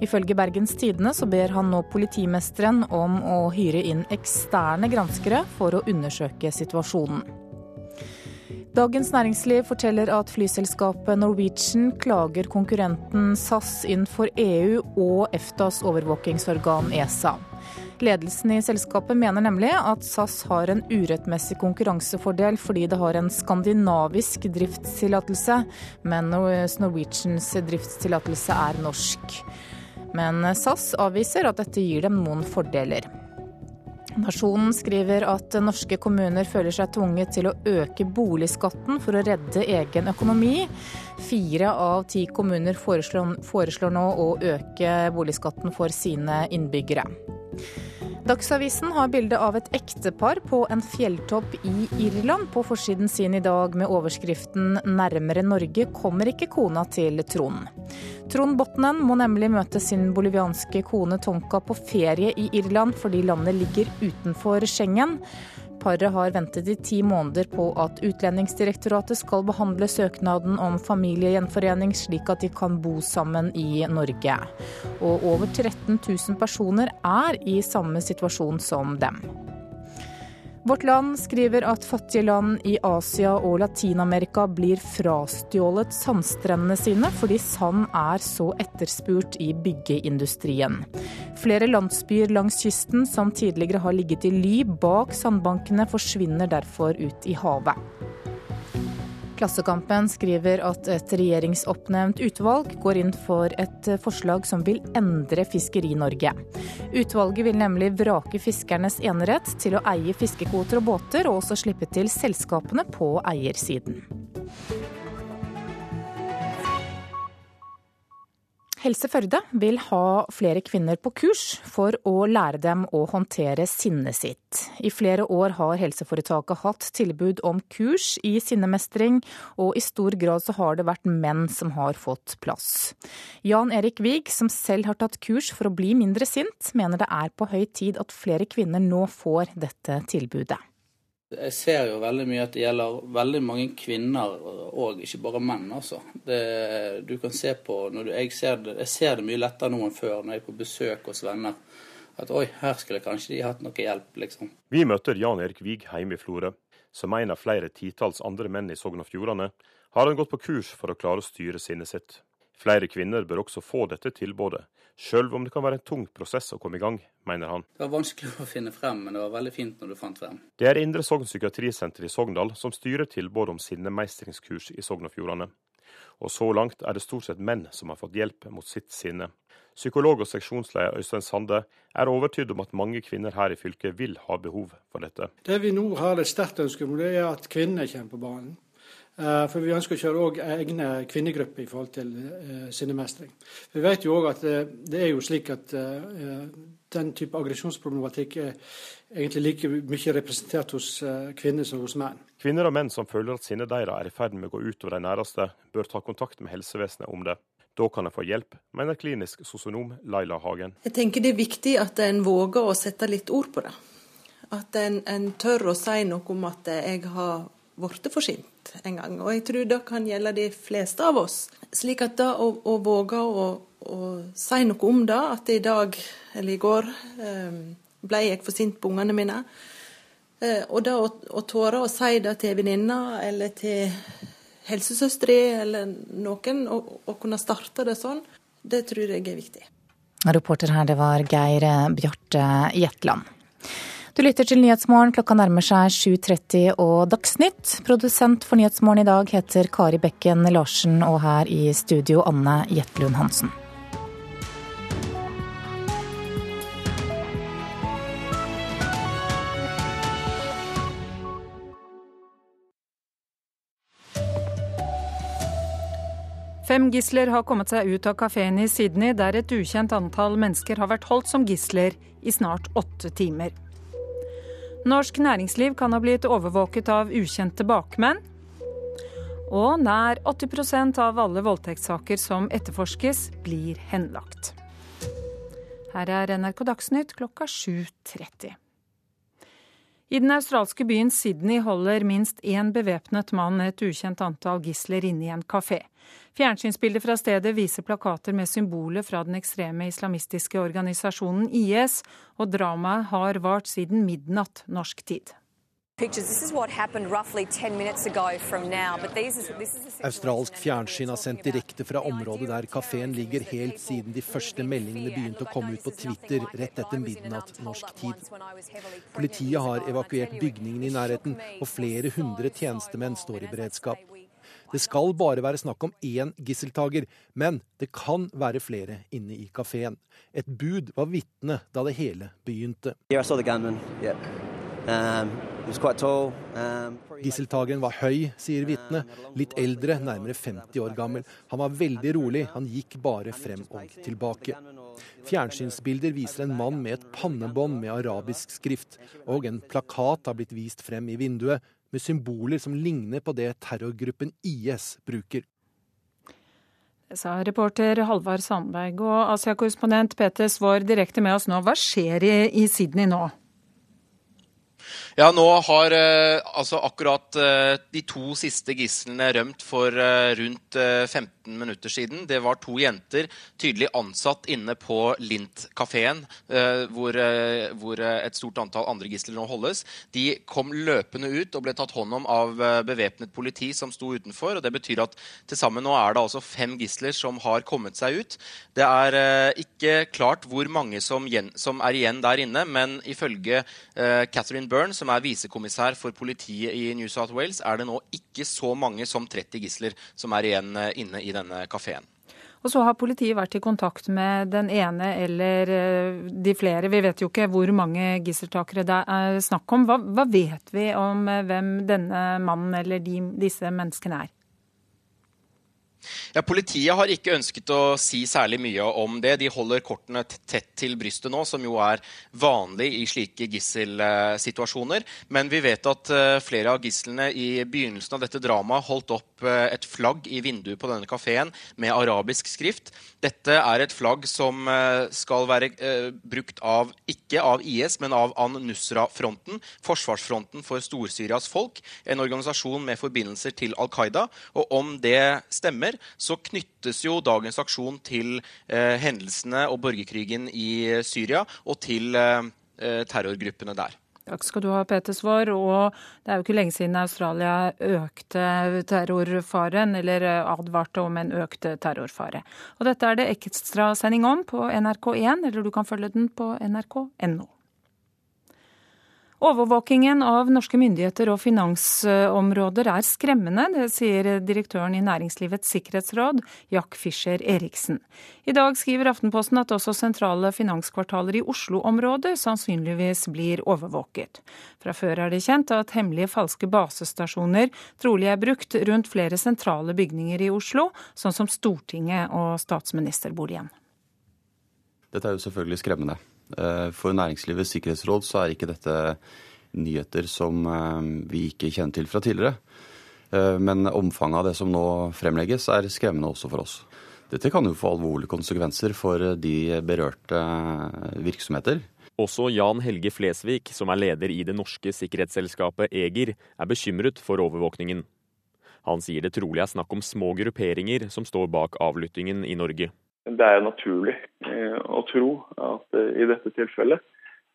[SPEAKER 1] Ifølge Bergens Tidende så ber han nå politimesteren om å hyre inn eksterne granskere for å undersøke situasjonen. Dagens Næringsliv forteller at flyselskapet Norwegian klager konkurrenten SAS inn for EU og EFTAs overvåkingsorgan ESA. Ledelsen i selskapet mener nemlig at SAS har en urettmessig konkurransefordel fordi det har en skandinavisk driftstillatelse, men Norwegians driftstillatelse er norsk. Men SAS avviser at dette gir dem noen fordeler. Nasjonen skriver at norske kommuner føler seg tvunget til å øke boligskatten for å redde egen økonomi. Fire av ti kommuner foreslår, foreslår nå å øke boligskatten for sine innbyggere. Dagsavisen har bilde av et ektepar på en fjelltopp i Irland på forsiden sin i dag med overskriften 'Nærmere Norge kommer ikke kona til Trond'. Trond Botnen må nemlig møte sin bolivianske kone Tonka på ferie i Irland fordi landet ligger utenfor Schengen. Paret har ventet i ti måneder på at Utlendingsdirektoratet skal behandle søknaden om familiegjenforening, slik at de kan bo sammen i Norge. Og over 13 000 personer er i samme situasjon som dem. Vårt Land skriver at fattige land i Asia og Latin-Amerika blir frastjålet sandstrendene sine fordi sand er så etterspurt i byggeindustrien. Flere landsbyer langs kysten som tidligere har ligget i ly bak sandbankene, forsvinner derfor ut i havet. Klassekampen skriver at et regjeringsoppnevnt utvalg går inn for et forslag som vil endre Fiskeri-Norge. Utvalget vil nemlig vrake fiskernes enerett til å eie fiskekvoter og båter, og også slippe til selskapene på eiersiden. Helse Førde vil ha flere kvinner på kurs for å lære dem å håndtere sinnet sitt. I flere år har helseforetaket hatt tilbud om kurs i sinnemestring, og i stor grad så har det vært menn som har fått plass. Jan Erik Wiig, som selv har tatt kurs for å bli mindre sint, mener det er på høy tid at flere kvinner nå får dette tilbudet.
[SPEAKER 38] Jeg ser jo veldig mye at det gjelder veldig mange kvinner og ikke bare menn. altså. Det, du kan se på, du, jeg, ser det, jeg, ser det, mye lettere nå enn før når jeg er på besøk hos venner. At oi, her skulle kanskje de hatt noe hjelp, liksom.
[SPEAKER 39] Vi møter Jan Erik Wiig hjemme i Florø. Som en av flere titalls andre menn i Sogn og Fjordane har han gått på kurs for å klare å styre sinnet sitt. Flere kvinner bør også få dette tilbudet, sjøl om det kan være en tung prosess å komme i gang, mener han.
[SPEAKER 38] Det var vanskelig å finne frem, men det var veldig fint når du fant frem.
[SPEAKER 39] Det er Indre Sogn psykiatrisenter i Sogndal som styrer tilbudet om sinnemeistringskurs i Sogn og Fjordane. Og så langt er det stort sett menn som har fått hjelp mot sitt sinne. Psykolog og seksjonsleder Øystein Sande er overtydd om at mange kvinner her i fylket vil ha behov for dette.
[SPEAKER 40] Det vi nå har et sterkt ønske om, det er at kvinnene kommer på banen.
[SPEAKER 41] Eh, for vi ønsker å kjøre òg egne kvinnegrupper i forhold til uh, sinnemestring. Vi vet jo òg at uh, det er jo slik at den type aggresjonsproblematikk er egentlig like mye representert hos kvinner som hos menn.
[SPEAKER 39] Kvinner og menn som føler at sinnet deres er i ferd med å gå utover de næreste, bør ta kontakt med helsevesenet om det. Da kan en få hjelp, mener klinisk sosionom Laila Hagen.
[SPEAKER 40] Jeg tenker det er viktig at en våger å sette litt ord på det. At en, en tør å si noe om at jeg har blitt for sint en gang. Og jeg tror det kan gjelde de fleste av oss. Slik at det å, å våge å, å, si noe om det, at i dag eller i går eh, ble jeg for sint på ungene mine. Eh, og da å, å tåre å si det til venninna eller til helsesøstera eller noen, å kunne starte det sånn, det tror jeg er viktig.
[SPEAKER 1] Reporter her, det var Geir Bjarte Jetland. Du lytter til Nyhetsmorgen. Klokka nærmer seg 7.30 og Dagsnytt. Produsent for Nyhetsmorgen i dag heter Kari Bekken Larsen, og her i studio Anne Jetlund Hansen.
[SPEAKER 42] Fem gisler har kommet seg ut av kafeen i Sydney, der et ukjent antall mennesker har vært holdt som gisler i snart åtte timer. Norsk næringsliv kan ha blitt overvåket av ukjente bakmenn. Og nær 80% av alle voldtektssaker som etterforskes, blir henlagt. Her er NRK Dagsnytt klokka 7.30. I den australske byen Sydney holder minst én bevæpnet mann et ukjent antall gisler inne i en kafé. Fjernsynsbilder fra stedet viser plakater med symboler fra den ekstreme islamistiske organisasjonen IS, og dramaet har vart siden midnatt norsk tid.
[SPEAKER 43] Australsk fjernsyn har sendt direkte fra området der kafeen ligger, helt siden de første meldingene begynte å komme ut på Twitter rett etter midnatt norsk tid. Politiet har evakuert bygningen i nærheten, og flere hundre tjenestemenn står i beredskap. Det skal bare være snakk om én gisseltaker, men det kan være flere inne i kafeen. Et bud var vitne da det hele begynte. Um, um, Gisseltakeren var høy, sier vitnet. Litt eldre, nærmere 50 år gammel. Han var veldig rolig, han gikk bare frem og tilbake. Fjernsynsbilder viser en mann med et pannebånd med arabisk skrift, og en plakat har blitt vist frem i vinduet med symboler som ligner på det terrorgruppen IS bruker.
[SPEAKER 42] Det sa reporter Halvard Sandberg. Og Asia-korrespondent Peter Svaar direkte med oss nå. Hva skjer i Sydney nå?
[SPEAKER 5] Ja, nå har eh, altså akkurat eh, de to siste gislene rømt for eh, rundt 15 15 minutter siden. Det var to jenter tydelig ansatt inne på Lint-kafeen, eh, hvor, eh, hvor, et stort antall andre gisler nå holdes. De kom løpende ut og ble tatt hånd om av eh, bevæpnet politi som sto utenfor. og Det betyr at til sammen nå er det altså fem gisler som har kommet seg ut. Det er ikke klart hvor mange som er igjen der inne, men ifølge Catherine Byrne, som er visekommissær for politiet i New South Wales, er det nå ikke så mange som 30 gisler som er igjen inne i denne kafeen.
[SPEAKER 42] Og så har politiet vært i kontakt med den ene eller eh, de flere. Vi vet jo ikke hvor mange gisseltakere det er snakk om. Hva, hva vet vi om eh, hvem denne mannen eller de, disse menneskene er?
[SPEAKER 5] Ja, Politiet har ikke ønsket å si særlig mye om det. De holder kortene tett til brystet nå, som jo er vanlig i slike gisselsituasjoner. Men vi vet at eh, flere av gislene i begynnelsen av dette dramaet holdt opp eh, et flagg i vinduet på denne kafeen med arabisk skrift. Dette er et flagg som eh, skal være brukt av, ikke av IS, men av An-Nusra-fronten, forsvarsfronten for Stor-Syrias folk, en organisasjon med forbindelser til Al Qaida. Og om det stemmer, så knyttes jo dagens aksjon til eh, hendelsene og borgerkrigen i Syria og til eh, eh, terrorgruppene der.
[SPEAKER 42] Takk skal du ha, Peter Svaar. Og det er jo ikke lenge siden Australia økte terrorfaren, eller advarte om en økt terrorfare. Og dette er det ekstrasending om på NRK1, eller du kan følge den på nrk.no. Overvåkingen av norske myndigheter og finansområder er skremmende, det sier direktøren i Næringslivets sikkerhetsråd, Jack Fischer Eriksen. I dag skriver Aftenposten at også sentrale finanskvartaler i Oslo-området sannsynligvis blir overvåket. Fra før er det kjent at hemmelige falske basestasjoner trolig er brukt rundt flere sentrale bygninger i Oslo, sånn som Stortinget og statsministerboligen.
[SPEAKER 44] Dette er jo selvfølgelig skremmende. Eh, for Næringslivets sikkerhetsråd så er ikke dette nyheter som eh, vi ikke kjenner til fra tidligere. Eh, men omfanget av det som nå fremlegges, er skremmende også for oss. Dette kan jo få alvorlige konsekvenser for de berørte virksomheter.
[SPEAKER 30] Også Jan Helge Flesvig, som er leder i det norske sikkerhetsselskapet Eger, er bekymret for overvåkningen. Han sier det trolig er snakk om små grupperinger som står bak avlyttingen i Norge.
[SPEAKER 29] Det er naturlig eh, å tro at eh, i dette tilfellet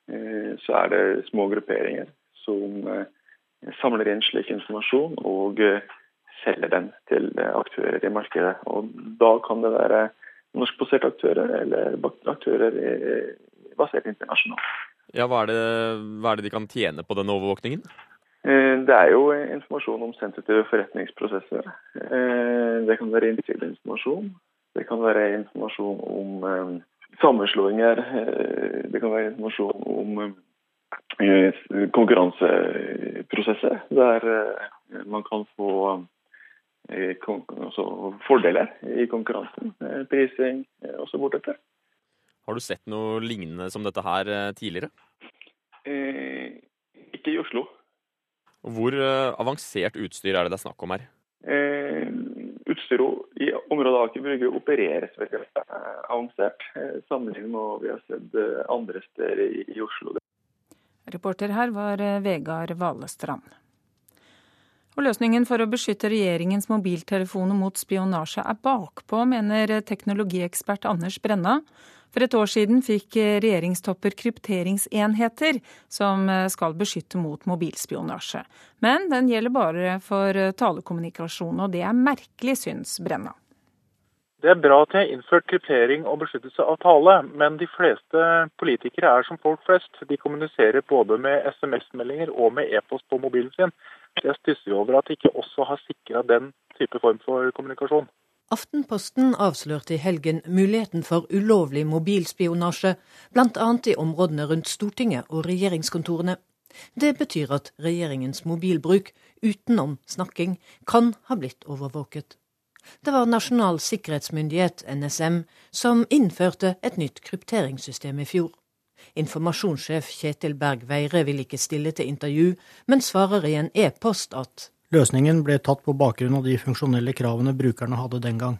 [SPEAKER 29] eh, så er det små grupperinger som samler inn slik informasjon og selger den til aktører i markedet. Og Da kan det være norskbaserte aktører eller aktører basert internasjonalt.
[SPEAKER 30] Ja, hva er, det, hva er det de kan tjene på denne overvåkningen?
[SPEAKER 29] Det er jo informasjon om sensitive forretningsprosesser. Det kan være innsideinformasjon. Det kan være informasjon om eh, sammenslåinger. Eh, det kan være informasjon om eh, konkurranseprosesser der eh, man kan få eh, altså fordeler i konkurransen. Eh, prising og så bortetter.
[SPEAKER 30] Har du sett noe lignende som dette her tidligere?
[SPEAKER 29] ikke i Oslo.
[SPEAKER 30] Hvor avansert utstyr er det det er snakk om her?
[SPEAKER 29] Utstyret i området Aker Brygge opereres veldig avansert, eh, sammenlignet med hva vi har sett eh, andre steder i Oslo.
[SPEAKER 42] Reporter her var eh, Vegard Valestrand. Og Løsningen for å beskytte regjeringens mobiltelefoner mot spionasje er bakpå, mener teknologiekspert Anders Brenna. For et år siden fikk regjeringstopper krypteringsenheter som skal beskytte mot mobilspionasje. Men den gjelder bare for talekommunikasjon, og det er merkelig, syns Brenna.
[SPEAKER 45] Det er bra at de har innført kryptering og beskyttelse av tale, men de fleste politikere er som folk flest. De kommuniserer både med SMS-meldinger og med e-post på mobilen sin. Jeg stusser over at de ikke også har sikra den type form for kommunikasjon.
[SPEAKER 32] Aftenposten avslørte i helgen muligheten for ulovlig mobilspionasje, bl.a. i områdene rundt Stortinget og regjeringskontorene. Det betyr at regjeringens mobilbruk, utenom snakking, kan ha blitt overvåket. Det var Nasjonal sikkerhetsmyndighet, NSM, som innførte et nytt krypteringssystem i fjor. Informasjonssjef Kjetil Berg Veire vil ikke stille til intervju, men svarer i en e-post at
[SPEAKER 46] Løsningen ble tatt på bakgrunn av de funksjonelle kravene brukerne hadde den gang.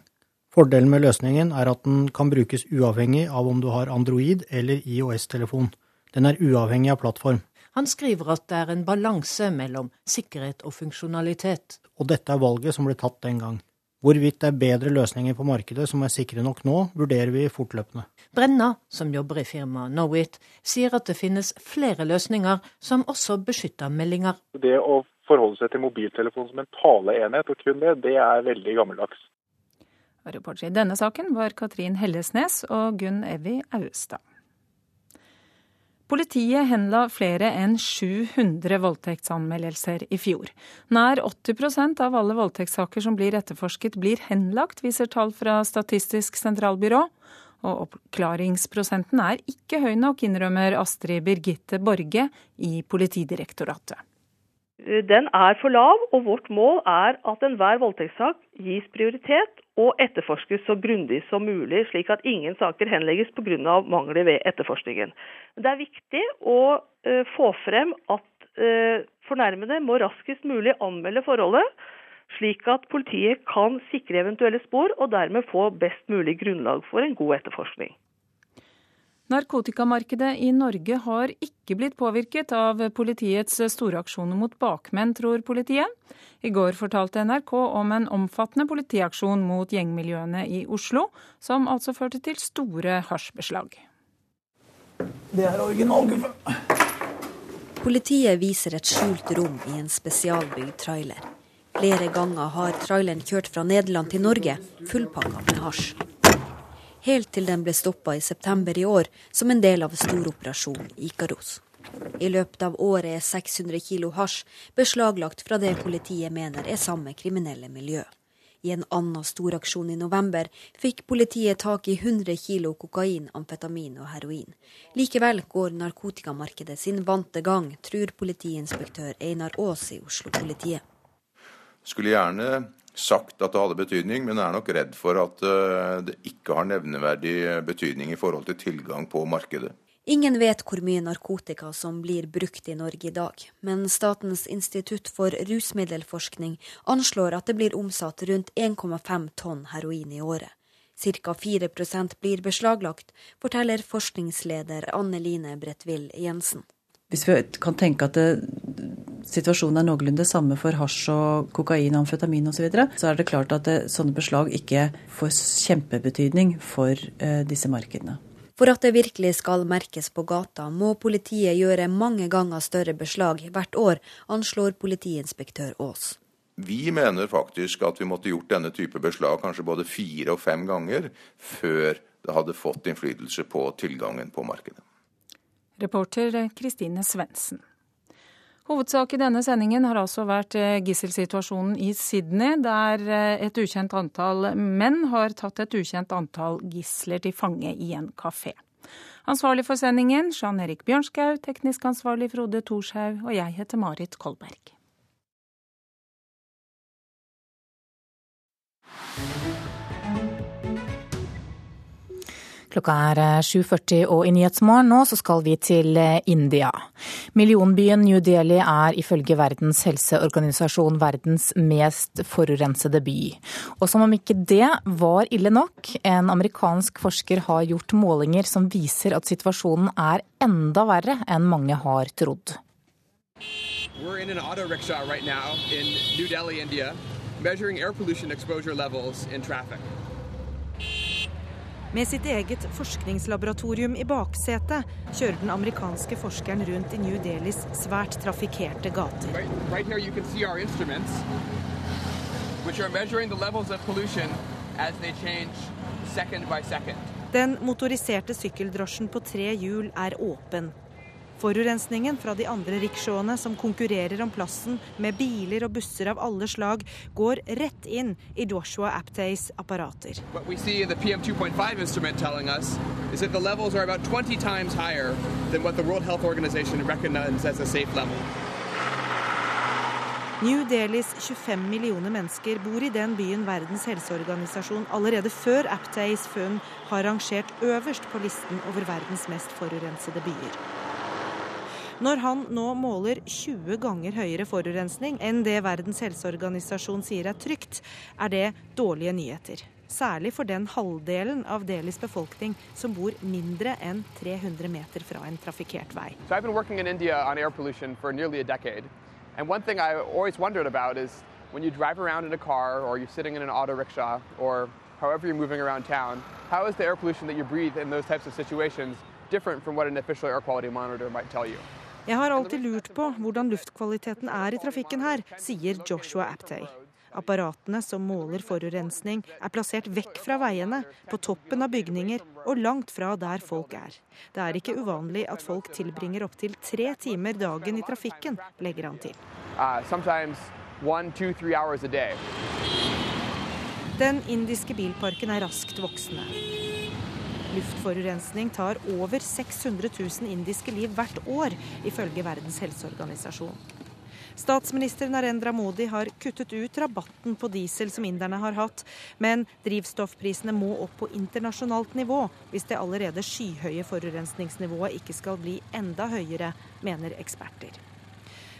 [SPEAKER 46] Fordelen med løsningen er at den kan brukes uavhengig av om du har Android eller IOS-telefon. Den er uavhengig av plattform.
[SPEAKER 32] Han skriver at det er en balanse mellom sikkerhet og funksjonalitet.
[SPEAKER 46] Og dette er valget som ble tatt den gang. Hvorvidt det er bedre løsninger på markedet som er sikre nok nå, vurderer vi fortløpende.
[SPEAKER 32] Brenna, som jobber i firmaet Knowit, sier at det finnes flere løsninger som også beskytter meldinger.
[SPEAKER 45] Det å forholde seg til mobiltelefon som en taleenhet, og kun det, det er veldig gammeldags.
[SPEAKER 42] Reporter i denne saken var Katrin Hellesnes og Gunn Evy Austad. Politiet henla flere enn 700 voldtektsanmeldelser i fjor. Nær 80% av alle voldtektssaker som blir etterforsket, blir henlagt, viser tall fra Statistisk sentralbyrå. Og oppklaringsprosenten er ikke høy nok, innrømmer Astrid Birgitte Borge i Politidirektoratet.
[SPEAKER 47] Den er for lav, og vårt mål er at enhver voldtektssak gis prioritet og etterforskes så grundig som mulig, slik at ingen saker henlegges pga. mangler ved etterforskningen. Det er viktig å uh, få frem at uh, fornærmede må raskest mulig anmelde forholdet, slik at politiet kan sikre eventuelle spor og dermed få best mulig grunnlag for en god etterforskning.
[SPEAKER 42] Narkotikamarkedet i Norge har ikke blitt påvirket av politiets store aksjoner mot bakmenn, tror politiet. I går fortalte NRK om en omfattende politiaksjon mot gjengmiljøene i Oslo, som altså førte til store hasjbeslag.
[SPEAKER 48] Det er originalguffe.
[SPEAKER 49] Politiet viser et skjult rom i en spesialbygd trailer. Flere ganger har traileren kjørt fra Nederland til Norge, fullpakka med hasj helt til den ble stoppa i september i år som en del av storoperasjonen Ikaros.
[SPEAKER 24] I løpet av året er 600 kilo hasj beslaglagt fra det politiet mener er samme kriminelle miljø. I en annen storaksjon i november fikk politiet tak i 100 kilo kokain, amfetamin og heroin. Likevel går narkotikamarkedet sin vante gang, tror politiinspektør Einar Aas i Oslo-politiet.
[SPEAKER 50] Skulle gjerne sagt at det hadde betydning, men er nok redd for at eh, det ikke har nevneverdig betydning i forhold til tilgang på markedet.
[SPEAKER 24] Ingen vet hvor mye narkotika som blir brukt i Norge i dag, men Statens institutt for rusmiddelforskning anslår at det blir omsatt rundt 1,5 tonn heroin i året. Ca. 4% blir beslaglagt, forteller forskningsleder Anne Line Bredtvill Jensen.
[SPEAKER 26] Hvis vi kan tenke at det, situasjonen er noenlunde samme for hasj og kokain, amfetamin osv., så, videre, så er det klart at det, sånne beslag ikke får kjempebetydning for eh, disse markedene.
[SPEAKER 24] For at det virkelig skal merkes på gata, må politiet gjøre mange ganger større beslag hvert år, anslår politiinspektør Aas.
[SPEAKER 50] Vi mener faktisk at vi måtte gjort denne type beslag kanskje både fire og fem ganger før det hadde fått innflytelse på tilgangen på markedet.
[SPEAKER 42] Reporter Kristine Svendsen. Hovedsak i denne sendingen har altså vært eh, gisselsituasjonen i Sydney, der eh, et ukjent antall menn har tatt et ukjent antall gisler til fange i en kafé. Ansvarlig for sendingen Jean Erik Bjørnskau, teknisk ansvarlig Frode Thorshaug, og jeg heter Marit Kolberg.
[SPEAKER 51] Klokka er 7.40 eh, og i Nyhetsmorgen nå så skal vi til eh, India. Millionbyen New Delhi er ifølge Verdens helseorganisasjon verdens mest forurensede by. Og som om ikke det var ille nok, en amerikansk forsker har gjort målinger som viser at situasjonen er enda verre enn mange har trodd. We're in an auto rickshaw right in New Delhi, India, measuring air pollution exposure levels in traffic. Med sitt eget forskningslaboratorium i baksetet kjører den amerikanske forskeren rundt i New Delhis svært trafikkerte gater. Right, den motoriserte sykkeldrosjen på tre hjul er åpen. Forurensningen fra de andre riksjåene som konkurrerer om plassen med biler og busser av alle slag, går rett inn i Joshua Aptays apparater. New Delis 25 millioner mennesker bor i den byen Verdens helseorganisasjon allerede før Aptays funn har rangert øverst på listen over verdens mest forurensede byer. Når han nå måler 20 ganger høyere forurensning enn det Verdens helseorganisasjon sier er trygt, er det dårlige nyheter. Særlig for den halvdelen av Delis befolkning som bor mindre enn 300 meter fra en trafikkert vei. So. And one thing I always wondered about is when you drive around in a car or you're sitting in an auto rickshaw or however you're moving around town, how is the air pollution that you breathe in those types of situations different from what an official air quality monitor might tell you? Jeg har alltid lurt på hvordan luftkvaliteten er i trafikken her, sier Joshua Aptay. Apparatene som måler forurensning, er plassert vekk fra veiene, på toppen av bygninger og langt fra der folk er. Det er ikke uvanlig at folk tilbringer opptil tre timer dagen i trafikken, legger han til. Uh, Den indiske bilparken er raskt voksende. Luftforurensning tar over 600 000 indiske liv hvert år, ifølge Verdens helseorganisasjon. Statsminister Narendra Modi har kuttet ut rabatten på diesel som inderne har hatt, men drivstoffprisene må opp på internasjonalt nivå hvis det allerede skyhøye forurensningsnivået ikke skal bli enda høyere, mener eksperter.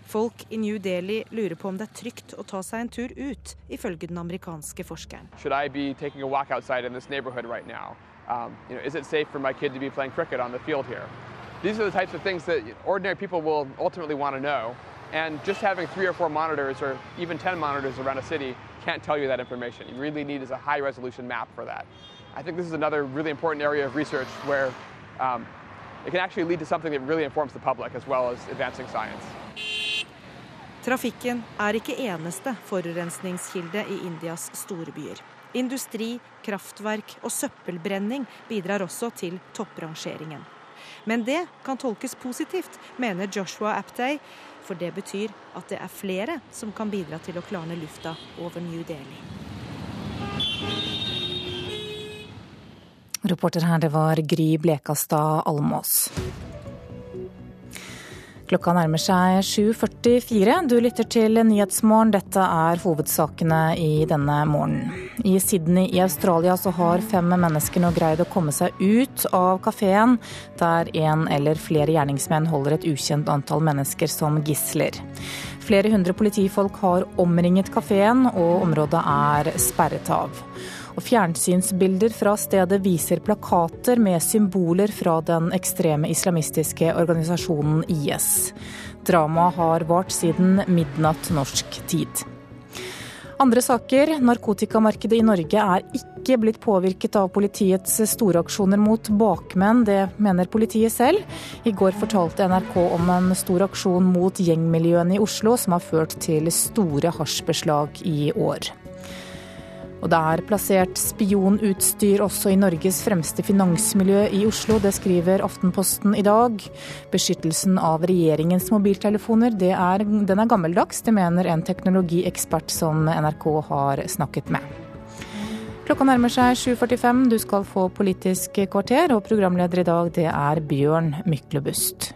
[SPEAKER 51] Folk i New Delhi lurer på om det er trygt å ta seg en tur ut, ifølge den amerikanske forskeren. Right? Um, you know, is it safe for my kid to be playing cricket on the field here? These are the types of things that ordinary people will ultimately want to know. And just having three or four monitors or even 10 monitors around a city can't tell you that information. You really need is a high resolution map for that. I think this is another really important area of research where um, it can actually lead to something that really informs the public as well as advancing science. Trafikken er ikke eneste forurensningskilde i Indias store byer. Industri, kraftverk og søppelbrenning bidrar også til topprangeringen. Men det kan tolkes positivt, mener Joshua Apday, for det betyr at det er flere som kan bidra til å klarne lufta over New Delhi.
[SPEAKER 1] Reporter her, det var Gry Blekastad Almås. Klokka nærmer seg 7.44. Du lytter til Nyhetsmorgen. Dette er hovedsakene i denne morgenen. I Sydney i Australia så har fem mennesker nå greid å komme seg ut av kafeen, der en eller flere gjerningsmenn holder et ukjent antall mennesker som gisler. Flere hundre politifolk har omringet kafeen, og området er sperret av. Og fjernsynsbilder fra stedet viser plakater med symboler fra den ekstreme islamistiske organisasjonen IS. Dramaet har vart siden midnatt norsk tid. Andre saker. Narkotikamarkedet i Norge er ikke blitt påvirket av politiets storaksjoner mot bakmenn. Det mener politiet selv. I går fortalte NRK om en stor aksjon mot gjengmiljøene i Oslo, som har ført til store hasjbeslag i år. Og det er plassert spionutstyr også i Norges fremste finansmiljø i Oslo. Det skriver Aftenposten i dag. Beskyttelsen av regjeringens mobiltelefoner er, den er gammeldags. Det mener en teknologiekspert som NRK har snakket med. Klokka nærmer seg 7.45. Du skal få Politisk kvarter, og programleder i dag det er Bjørn Myklebust.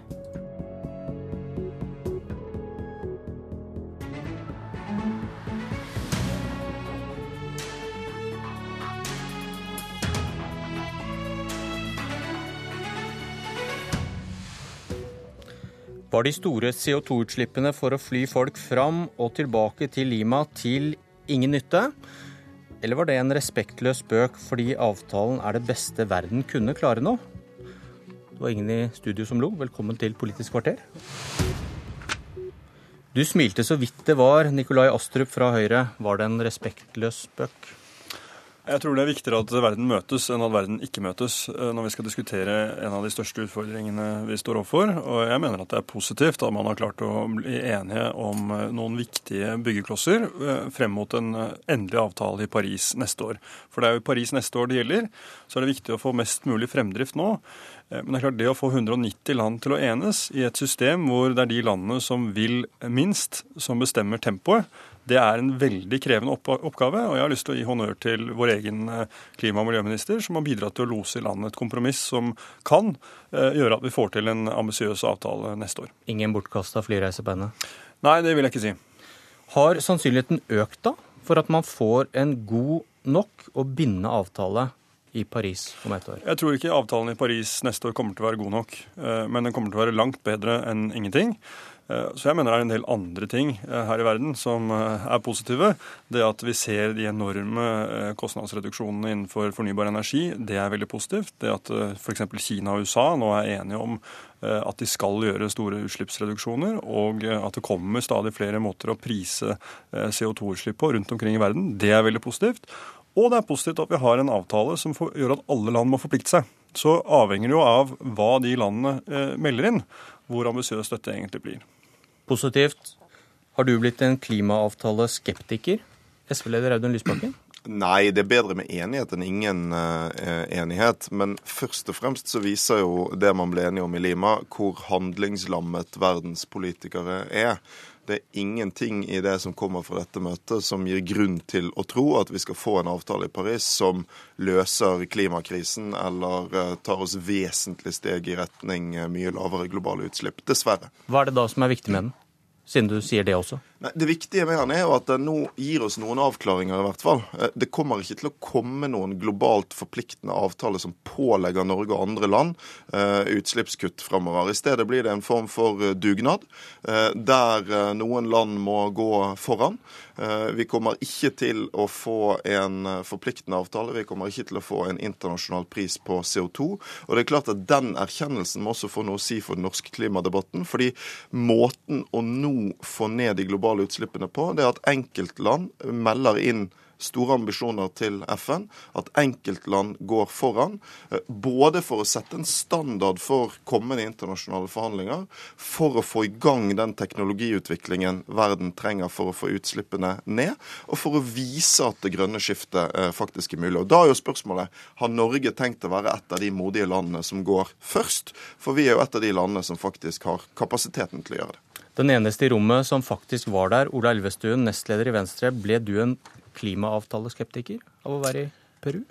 [SPEAKER 52] Var de store CO2-utslippene for å fly folk fram og tilbake til Lima til ingen nytte? Eller var det en respektløs spøk fordi avtalen er det beste verden kunne klare nå? Det var ingen i studio som lo. Velkommen til Politisk kvarter. Du smilte så vidt det var, Nikolai Astrup fra Høyre. Var det en respektløs spøk?
[SPEAKER 53] Jeg tror det er viktigere at verden møtes enn at verden ikke møtes eh, når vi skal diskutere en av de største utfordringene vi står overfor. Og jeg mener at det er positivt at man har klart å bli enige om eh, noen viktige byggeklosser eh, frem mot en endelig avtale i Paris neste år. For det er jo Paris neste år det gjelder. Så er det viktig å få mest mulig fremdrift nå. Men det er klart det å få 190 land til å enes i et system hvor det er de landene som vil minst, som bestemmer tempoet, det er en veldig krevende oppgave, og jeg har lyst til å gi honnør til vår egen eh, klima- og miljøminister, som har bidratt til å lose i landet et kompromiss som kan eh, gjøre at vi får til en ambisiøs avtale neste år.
[SPEAKER 52] Ingen bortkasta flyreise på henne?
[SPEAKER 53] Nei, det vil jeg ikke si.
[SPEAKER 52] Har sannsynligheten økt da, for at man får en god nok og bindende avtale i Paris om et år?
[SPEAKER 53] Jeg tror ikke avtalen i Paris neste år kommer til å være god nok. Eh, men den kommer til å være langt bedre enn ingenting. Eh, så jeg mener det er en del andre ting eh, her i verden som er positive. Det at vi ser de enorme kostnadsreduksjonene innenfor fornybar energi, det er veldig positivt. Det at f.eks. Kina og USA nå er enige om at de skal gjøre store utslippsreduksjoner, og at det kommer stadig flere måter å prise CO2-utslipp på rundt omkring i verden, det er veldig positivt. Og det er positivt at vi har en avtale som gjør at alle land må forplikte seg. Så avhenger det jo av hva de landene melder inn, hvor ambisiøst dette egentlig blir
[SPEAKER 52] positivt. Har du blitt en klimaavtaleskeptiker? SV-leder Audun Lysbakken?
[SPEAKER 54] Nei, det er bedre med enighet enn ingen uh, enighet. Men først og fremst så viser jo det man ble enige om i Lima, hvor handlingslammet verdens politikere er. Det er ingenting i det som kommer fra dette møtet som gir grunn til å tro at vi skal få en avtale i Paris som løser klimakrisen eller uh, tar oss vesentlig steg i retning uh, mye lavere globale utslipp. Dessverre.
[SPEAKER 52] Hva er det da som er viktig med den? siden du sier det også?
[SPEAKER 54] Det viktige med den er jo at den nå gir oss noen avklaringer, i hvert fall. Eh, det kommer ikke til å komme noen globalt forpliktende avtale som pålegger Norge og andre land uh, utslippskutt framover. I stedet blir det en form for uh, dugnad, der noen land må gå foran. Vi kommer ikke til å få en forpliktende avtale. Vi kommer ikke til å få en internasjonal pris på CO2. Og det er klart at den erkjennelsen må også få noe å si for den norske klimadebatten. fordi måten å nå få ned de globale utslippene på, det er at enkeltland melder inn store ambisjoner til FN, at enkeltland går foran. Eh, både for å sette en standard for kommende internasjonale forhandlinger, for å få i gang den teknologiutviklingen verden trenger for å få utslippene ned, og for å vise at det grønne skiftet eh, faktisk er mulig. Og Da er jo spørsmålet har Norge tenkt å være et av de modige landene som går først, for vi er jo et av de landene som faktisk har kapasiteten til å gjøre det.
[SPEAKER 52] Den eneste i rommet som faktisk var der, Ola Elvestuen, nestleder i Venstre. Ble du en klimaavtaleskeptiker av å være i Peru?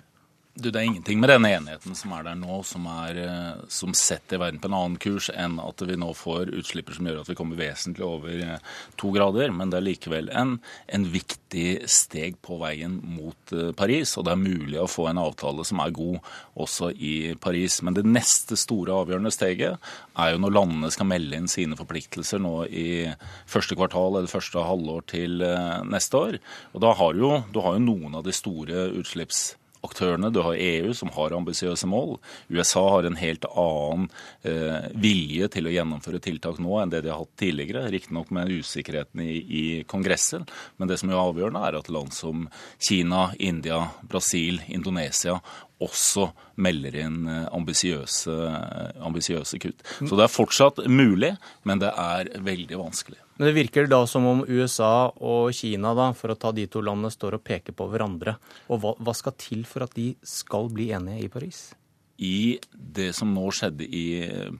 [SPEAKER 55] Du, Det er ingenting med denne enigheten som er der nå, som, er, eh, som, setter verden på en annen kurs enn at vi nå får utslipper som gjør at vi kommer vesentlig over eh, to grader. Men det er likevel en, en viktig steg på veien mot eh, Paris. Og det er mulig å få en avtale som er god også i Paris. Men det neste store avgjørende steget er jo når landene skal melde inn sine forpliktelser nå i første kvartal eller første halvår til neste år. Og da har jo, du har jo noen av de store utslipps aktørene. Du har EU, som har ambisiøse mål. USA har en helt annen eh, vilje til å gjennomføre tiltak nå enn det de har hatt tidligere. Riktignok med usikkerheten i, i Kongressen, men det som er avgjørende, er at land som Kina, India, Brasil, Indonesia også melder inn eh, ambisiøse, kutt. Så det er fortsatt mulig, men det er veldig vanskelig.
[SPEAKER 52] Men det virker da som om USA og Kina, da, for å ta de to landene, står og peker på hverandre. Og hva, hva skal til for at de skal bli enige i Paris?
[SPEAKER 55] I det som nå skjedde i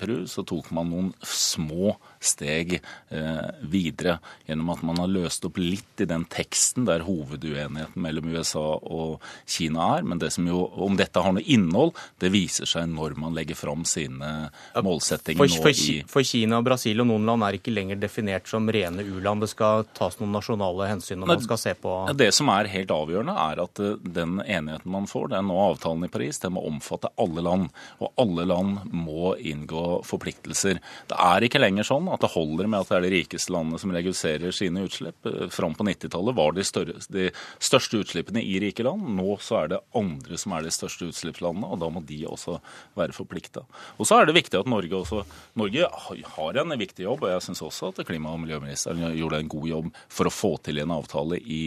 [SPEAKER 55] Peru, så tok man noen små steg eh, videre gjennom at man har løst opp litt i den teksten der hoveduenigheten mellom USA og Kina er. Men det som jo, om dette har noe innhold, det viser seg når man legger fram sine målsettinger
[SPEAKER 52] for, for, i For Kina, Brasil og noen land er ikke lenger definert som rene u-land. Det skal tas noen nasjonale hensyn når man skal se på
[SPEAKER 55] Det som er helt avgjørende, er at eh, den enigheten man får, den nå avtalen i Paris, den må omfatte alle land. Og alle land må inngå forpliktelser. Det er ikke lenger sånn at det holder med at det er de rikeste landene som reduserer sine utslipp. Eh, fram på 90-tallet var de, større, de, største utslippene i rike land. Nå så er det andre som er de største utslippslandene, og da må de også være forplikta. Og så er det viktig at Norge også Norge har en viktig jobb, og jeg syns også at klima- og miljøministeren gjorde en god jobb for å få til en avtale i,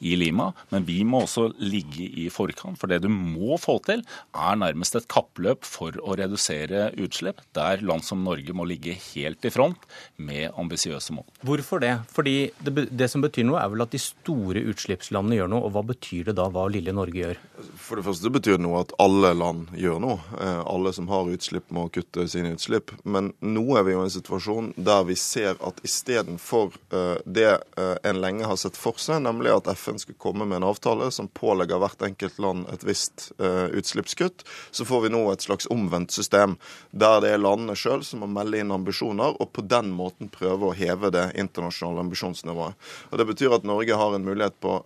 [SPEAKER 55] i Lima. Men vi må også ligge i forkant, for det du må få til, er nærmest et kappløp for å redusere utslipp, der land som Norge må ligge helt i front front med ambisiøse mål.
[SPEAKER 52] Hvorfor det? Fordi det, det, som betyr noe, er vel at de store utslippslandene gjør noe. Og hva betyr det da hva lille Norge gjør?
[SPEAKER 54] For det første betyr det noe at alle land gjør noe. Eh, alle som har utslipp, må kutte sine utslipp. Men nå er vi jo i en situasjon der vi ser at istedenfor eh, det eh, en lenge har sett for seg, nemlig at FN skulle komme med en avtale som pålegger hvert enkelt land et visst utslippskutt, så får vi nå et slags omvendt system, der det er landene sjøl som må melde inn ambisjoner, og på den måten prøve å heve det internasjonale ambisjonsnivået. Og Det betyr at Norge har en mulighet på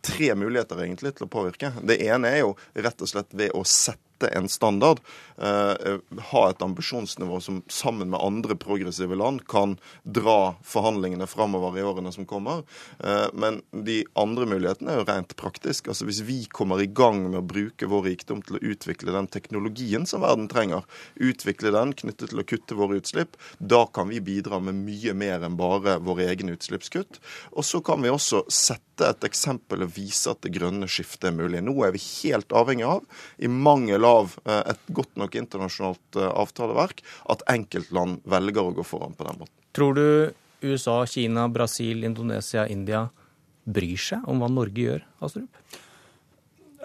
[SPEAKER 54] tre muligheter egentlig til å påvirke. Det ene er jo rett og slett ved å sette en standard, eh, ha et ambisjonsnivå som sammen med andre progressive land kan dra forhandlingene framover i årene som kommer. Eh, men de andre mulighetene er jo rent praktisk. Altså Hvis vi kommer i gang med å bruke vår rikdom til å utvikle den teknologien som verden trenger, utvikle den knyttet til å kutte våre utslipp, da kan vi bidra med mye mer enn bare våre egne utslippskutt. Og så kan vi også sette et eksempel og vise at det grønne skiftet er mulig. Nå er vi helt avhengig av, i mangel av eh, et godt nok internasjonalt eh, avtaleverk at enkeltland velger å gå foran på den måten.
[SPEAKER 52] Tror du USA, Kina, Brasil, Indonesia, India bryr seg om hva Norge gjør, Astrup?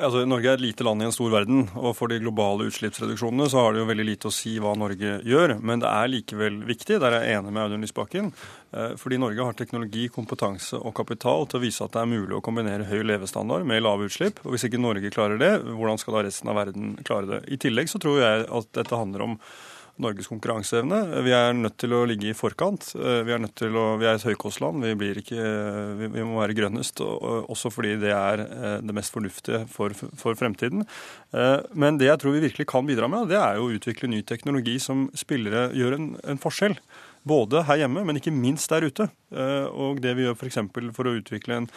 [SPEAKER 53] Altså, Norge er et lite land i en stor verden, og for de globale utslippsreduksjonene så har det jo veldig lite å si hva Norge gjør. Men det er likevel viktig, der er jeg enig med Audun Lysbakken, eh, fordi Norge har teknologi, kompetanse og kapital til å vise at det er mulig å kombinere høy levestandard med lave utslipp. Og Hvis ikke Norge klarer det, hvordan skal da resten av verden klare det? I tillegg så tror jeg at dette handler om Norges konkurranseevne. Vi er nødt til å ligge i forkant. Eh, vi er, nødt til å, vi er et høykostland. Vi, ikke, vi, vi må være grønnest, også fordi det er eh, det mest fornuftige for, for, fremtiden. Eh, men det jeg tror vi virkelig kan bidra med, det er jo å utvikle ny teknologi som spillere gjør en, en forskjell. Både her hjemme, men ikke minst der ute. Og det vi gjør f.eks. For, for å utvikle en,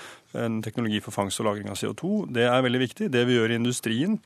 [SPEAKER 53] en teknologi for fangst og lagring av CO2, det er veldig viktig. Det vi gjør i industrien,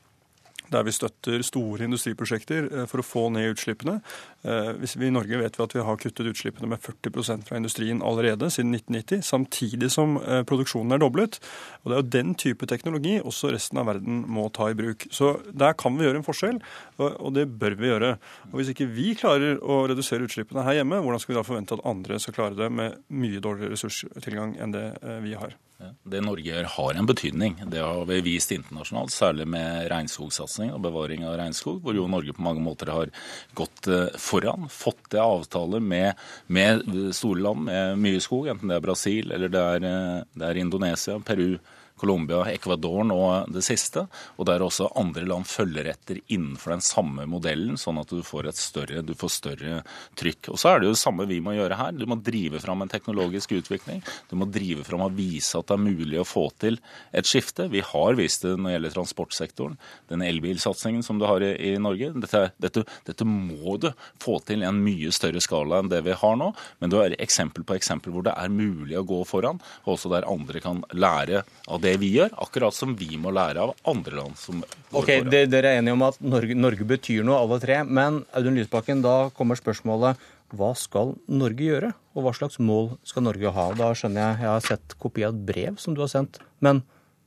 [SPEAKER 53] der vi støtter store industriprosjekter eh, for å få ned utslippene. Eh, hvis vi I Norge vet vi at vi har kuttet utslippene med 40% fra industrien allerede siden 1990, samtidig som eh, produksjonen er doblet. Og Det er jo den type teknologi også resten av verden må ta i bruk. Så Der kan vi gjøre en forskjell, og det bør vi gjøre. Og Hvis ikke vi klarer å redusere utslippene her hjemme, hvordan skal vi da forvente at andre skal klare det med mye dårligere ressurstilgang enn det vi har?
[SPEAKER 55] Det Norge gjør har en betydning. Det har vi vist internasjonalt, særlig med regnskogsatsing og bevaring av regnskog, hvor jo Norge på mange måter har gått eh, foran. Fått til avtaler med, med, store land med mye skog, enten det er Brasil eller det er, eh, det er Indonesia, Peru. Colombia, Ecuador nå det siste, og der også andre land følger etter innenfor den samme modellen, sånn at du får større, du får større trykk. Og Så er det jo det samme vi må gjøre her. Du må drive fram en teknologisk utvikling. Du må drive fram og vise at det er mulig å få til et skifte. Vi har vist det når det gjelder transportsektoren. Den elbilsatsingen som du har i, i Norge. Dette, dette, dette, må du få til i en mye større skala enn det vi har nå. Men du har eksempel på eksempel hvor det er mulig å gå foran, og også der andre kan lære av det det vi gjør, akkurat som vi må lære av andre land som
[SPEAKER 52] Ok, det, Dere er enige om at Norge, Norge betyr noe, alle tre. Men Audun Lysbakken, da kommer spørsmålet hva skal Norge gjøre, og hva slags mål skal Norge ha? Da skjønner jeg, jeg har sett kopi av et brev som du har sendt, men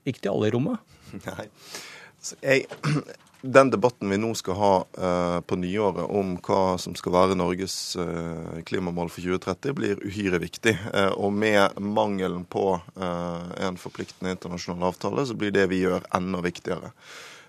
[SPEAKER 52] ikke til alle i rommet?
[SPEAKER 54] Nei. Så jeg, den debatten vi nå skal ha uh, på nyåret om hva som skal være Norges uh, klimamål for 2030, blir uhyre viktig. Uh, og med mangelen på en forpliktende internasjonal avtale, så blir det vi gjør, enda viktigere.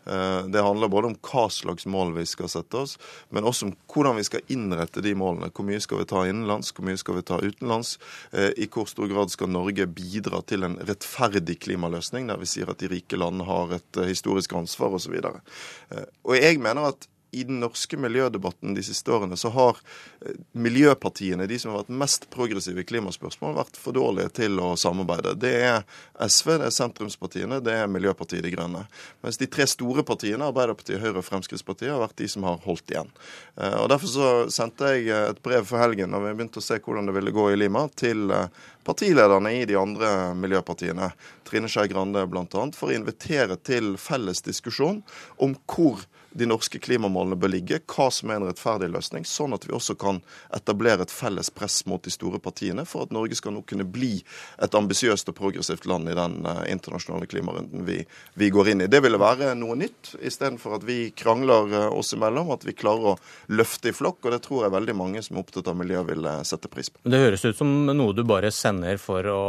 [SPEAKER 54] Eh, det handler både om hva slags mål vi skal sette oss, men også om hvordan vi skal innrette de målene. Hvor mye skal vi ta innenlands, hvor mye skal vi ta utenlands? Eh, I hvor stor grad skal Norge bidra til en rettferdig klimaløsning, der vi sier at de rike landene har et eh, historisk ansvar osv. Og jeg mener at i den norske miljødebatten de siste årene så har eh, miljøpartiene, de som har vært mest progressive i klimaspørsmål, vært for dårlige til å samarbeide. Det er SV, det er sentrumspartiene, det er Miljøpartiet De Grønne. Mens de tre store partiene, Arbeiderpartiet, Høyre og Fremskrittspartiet, har vært de som har holdt igjen. Eh, og Derfor så sendte jeg et brev for helgen når vi begynte å se hvordan det ville gå i Lima, til eh, partilederne i de andre miljøpartiene, Trine Skei Grande bl.a., for å invitere til felles diskusjon om hvor de norske klimamålene bør ligge, hva som er en rettferdig løsning, sånn at vi også kan etablere et felles press mot de store partiene for at Norge skal nå kunne bli et ambisiøst og progressivt land i den uh, internasjonale klimarunden vi, vi, går inn i. Det ville være noe nytt, istedenfor at vi krangler uh, oss imellom, at vi klarer å løfte i flokk. og Det tror jeg veldig mange som er opptatt av miljø, vil uh, sette pris på.
[SPEAKER 52] Det høres ut som noe du bare sender for å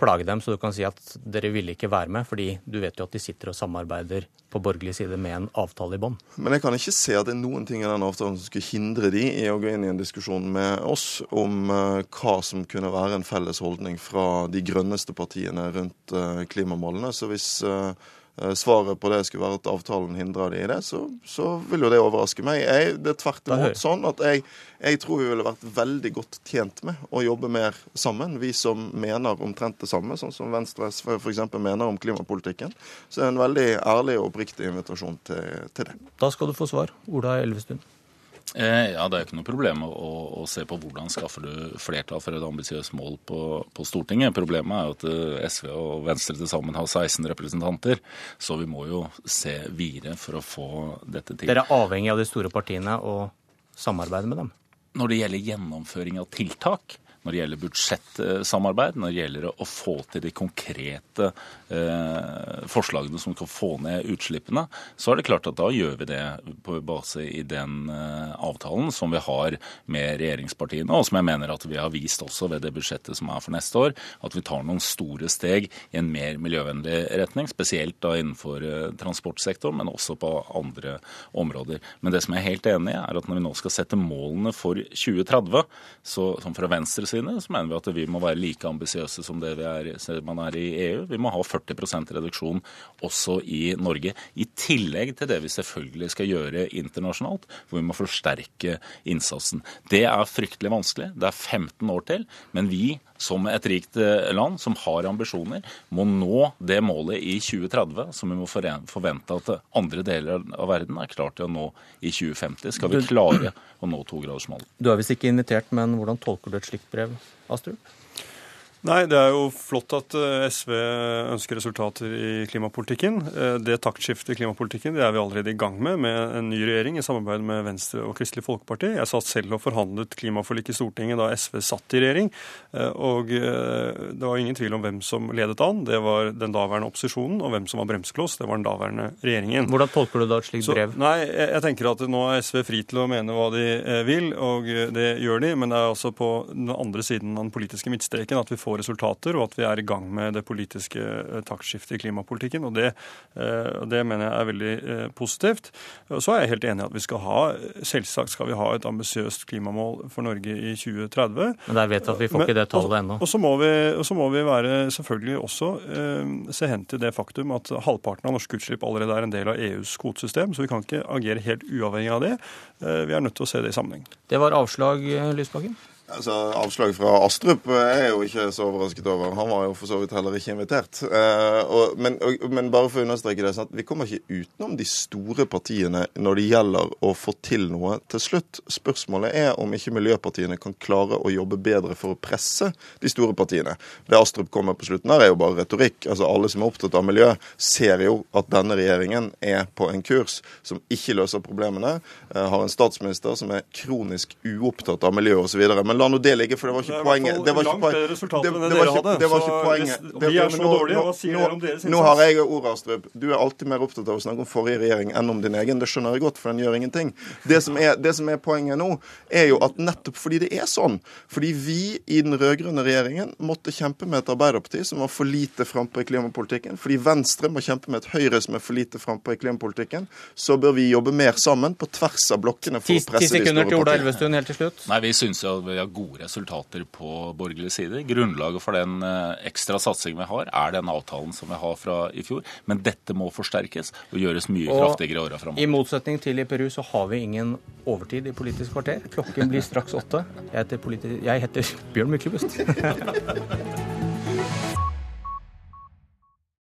[SPEAKER 52] plage dem, så du kan si at dere ville ikke være med, fordi du vet jo at de sitter og samarbeider på borgerlig side med en avtale i bånn.
[SPEAKER 54] Men jeg kan ikke se at det er noen ting i den avtalen som skulle hindre de i å gå inn i en diskusjon med oss om uh, hva som kunne være en felles holdning fra de grønneste partiene rundt uh, klimamålene. Så hvis Eh, svaret på det skulle være at avtalen hindrer de i det, så, så vil jo det overraske meg. Jeg, det er tvert imot sånn at jeg, jeg, tror vi ville vært veldig godt tjent med å jobbe mer sammen, vi som mener omtrent det samme, sånn som Venstre f.eks. mener om klimapolitikken. Så det er en veldig ærlig og oppriktig invitasjon til, til det.
[SPEAKER 52] Da skal du få svar. Ola Elvestuen.
[SPEAKER 55] Eh, ja, Det er ikke noe problem å, å, se på hvordan skaffer du flertall for et ambisiøst mål på, på, Stortinget. Problemet er jo at eh, SV og Venstre til sammen har 16 representanter. Så vi må jo se videre for å få dette til.
[SPEAKER 52] Dere er avhengig av de store partiene og samarbeide med dem?
[SPEAKER 55] Når det gjelder gjennomføring av tiltak, når det gjelder budsjettsamarbeid, når det gjelder å få til de konkrete eh, forslagene som kan få ned utslippene, så er det klart at da gjør vi det på base i den eh, avtalen som vi har med regjeringspartiene, og som jeg mener at vi har vist også ved det budsjettet som er for neste år, at vi tar noen store steg i en mer miljøvennlig retning, spesielt da innenfor eh, transportsektoren, men også på andre områder. Men det som jeg er helt enig i, er at når vi nå skal sette målene for 2030, så, som fra Venstres side sine så mener vi at vi må være like ambisiøse som det er, man er i EU. Vi må ha 40% reduksjon også i Norge. I tillegg til det vi selvfølgelig skal gjøre internasjonalt, hvor vi må forsterke innsatsen. Det er fryktelig vanskelig. Det er 15 år til. Men vi som et rikt eh, land som har ambisjoner, må nå det målet i 2030 som vi må forvente at andre deler av verden er klar til å nå i 2050. Skal vi klare å nå togradersmålet.
[SPEAKER 52] Du er visst ikke invitert, men hvordan tolker du et slikt brev, Astrup?
[SPEAKER 53] Nei, det er jo flott at eh, SV ønsker resultater i klimapolitikken. Eh, det taktskiftet i klimapolitikken det er vi allerede i gang med, med en ny regjering i samarbeid med Venstre og Kristelig Folkeparti. Jeg satt selv og forhandlet klimaforlik i Stortinget da SV satt i regjering. Eh, og det var ingen tvil om hvem som ledet an. Det var den daværende opposisjonen. Og hvem som var bremsekloss, det var den daværende regjeringen.
[SPEAKER 52] Hvordan tolker du da et slikt brev?
[SPEAKER 53] Så, nei, jeg, jeg tenker at nå er SV fri til å mene hva de vil, og det gjør de. Men det er altså på den andre siden av den politiske midtstreken at vi får resultater, og at vi er i gang med det politiske eh, taktskiftet i klimapolitikken. og det, eh, det, mener jeg er veldig eh, positivt. Så er jeg helt enig i at vi skal ha selvsagt skal vi ha et ambisiøst klimamål for Norge i 2030.
[SPEAKER 52] Men der vet vi at vi får Men, ikke det tallet ennå.
[SPEAKER 53] Og så må, må, vi være selvfølgelig også se hen til det faktum at halvparten av norske utslipp allerede er en del av EUs kvotesystem, så vi kan ikke agere helt uavhengig av det. Vi er nødt til å se det i sammenheng.
[SPEAKER 52] Det var avslag, Lysbakken?
[SPEAKER 54] Altså, Avslag fra Astrup er jeg jo ikke så overrasket over. Han var jo for så vidt heller ikke invitert. Eh, og, men, og, men, bare for å understreke det, sånn vi kommer ikke utenom de store partiene når det gjelder å få til noe til slutt. Spørsmålet er om ikke miljøpartiene kan klare å jobbe bedre for å presse de store partiene. Det Astrup kommer på slutten her, er jo bare retorikk. Altså Alle som er opptatt av miljø, ser jo at denne regjeringen er på en kurs som ikke løser problemene. Eh, har en statsminister som er kronisk uopptatt av miljø osv. Men men la nå det ligge, for det var ikke poenget. Det var ikke poenget. Det, det, var ikke, det var ikke poenget. Det,
[SPEAKER 53] vi er så dårlige. Hva sier dere om deres innsats?
[SPEAKER 54] Nå har jeg ordet, Astrup. Du er alltid mer opptatt av å snakke om forrige regjering enn om din egen. Det skjønner jeg godt, for den gjør ingenting. Det som er, det som er poenget nå, er jo at nettopp fordi det er sånn, fordi vi i den rød-grønne regjeringen måtte kjempe med et Arbeiderparti som var for lite frampå i klimapolitikken, fordi Venstre må kjempe med et Høyre som er for lite frampå i klimapolitikken, så bør vi jobbe mer sammen på tvers av blokkene for å presse de store partiene.
[SPEAKER 52] Elvestuen, helt til slutt.
[SPEAKER 55] Nei, vi syns jo vi har gode resultater på borgerlig side. Grunnlaget for den eh, ekstra satsingen vi har, er den avtalen som vi har fra i fjor. Men dette må forsterkes og gjøres mye og kraftigere i åra framover.
[SPEAKER 52] I motsetning til i Peru så har vi ingen overtid i Politisk kvarter. Klokken blir straks åtte. Jeg heter, jeg heter Bjørn Myklebust.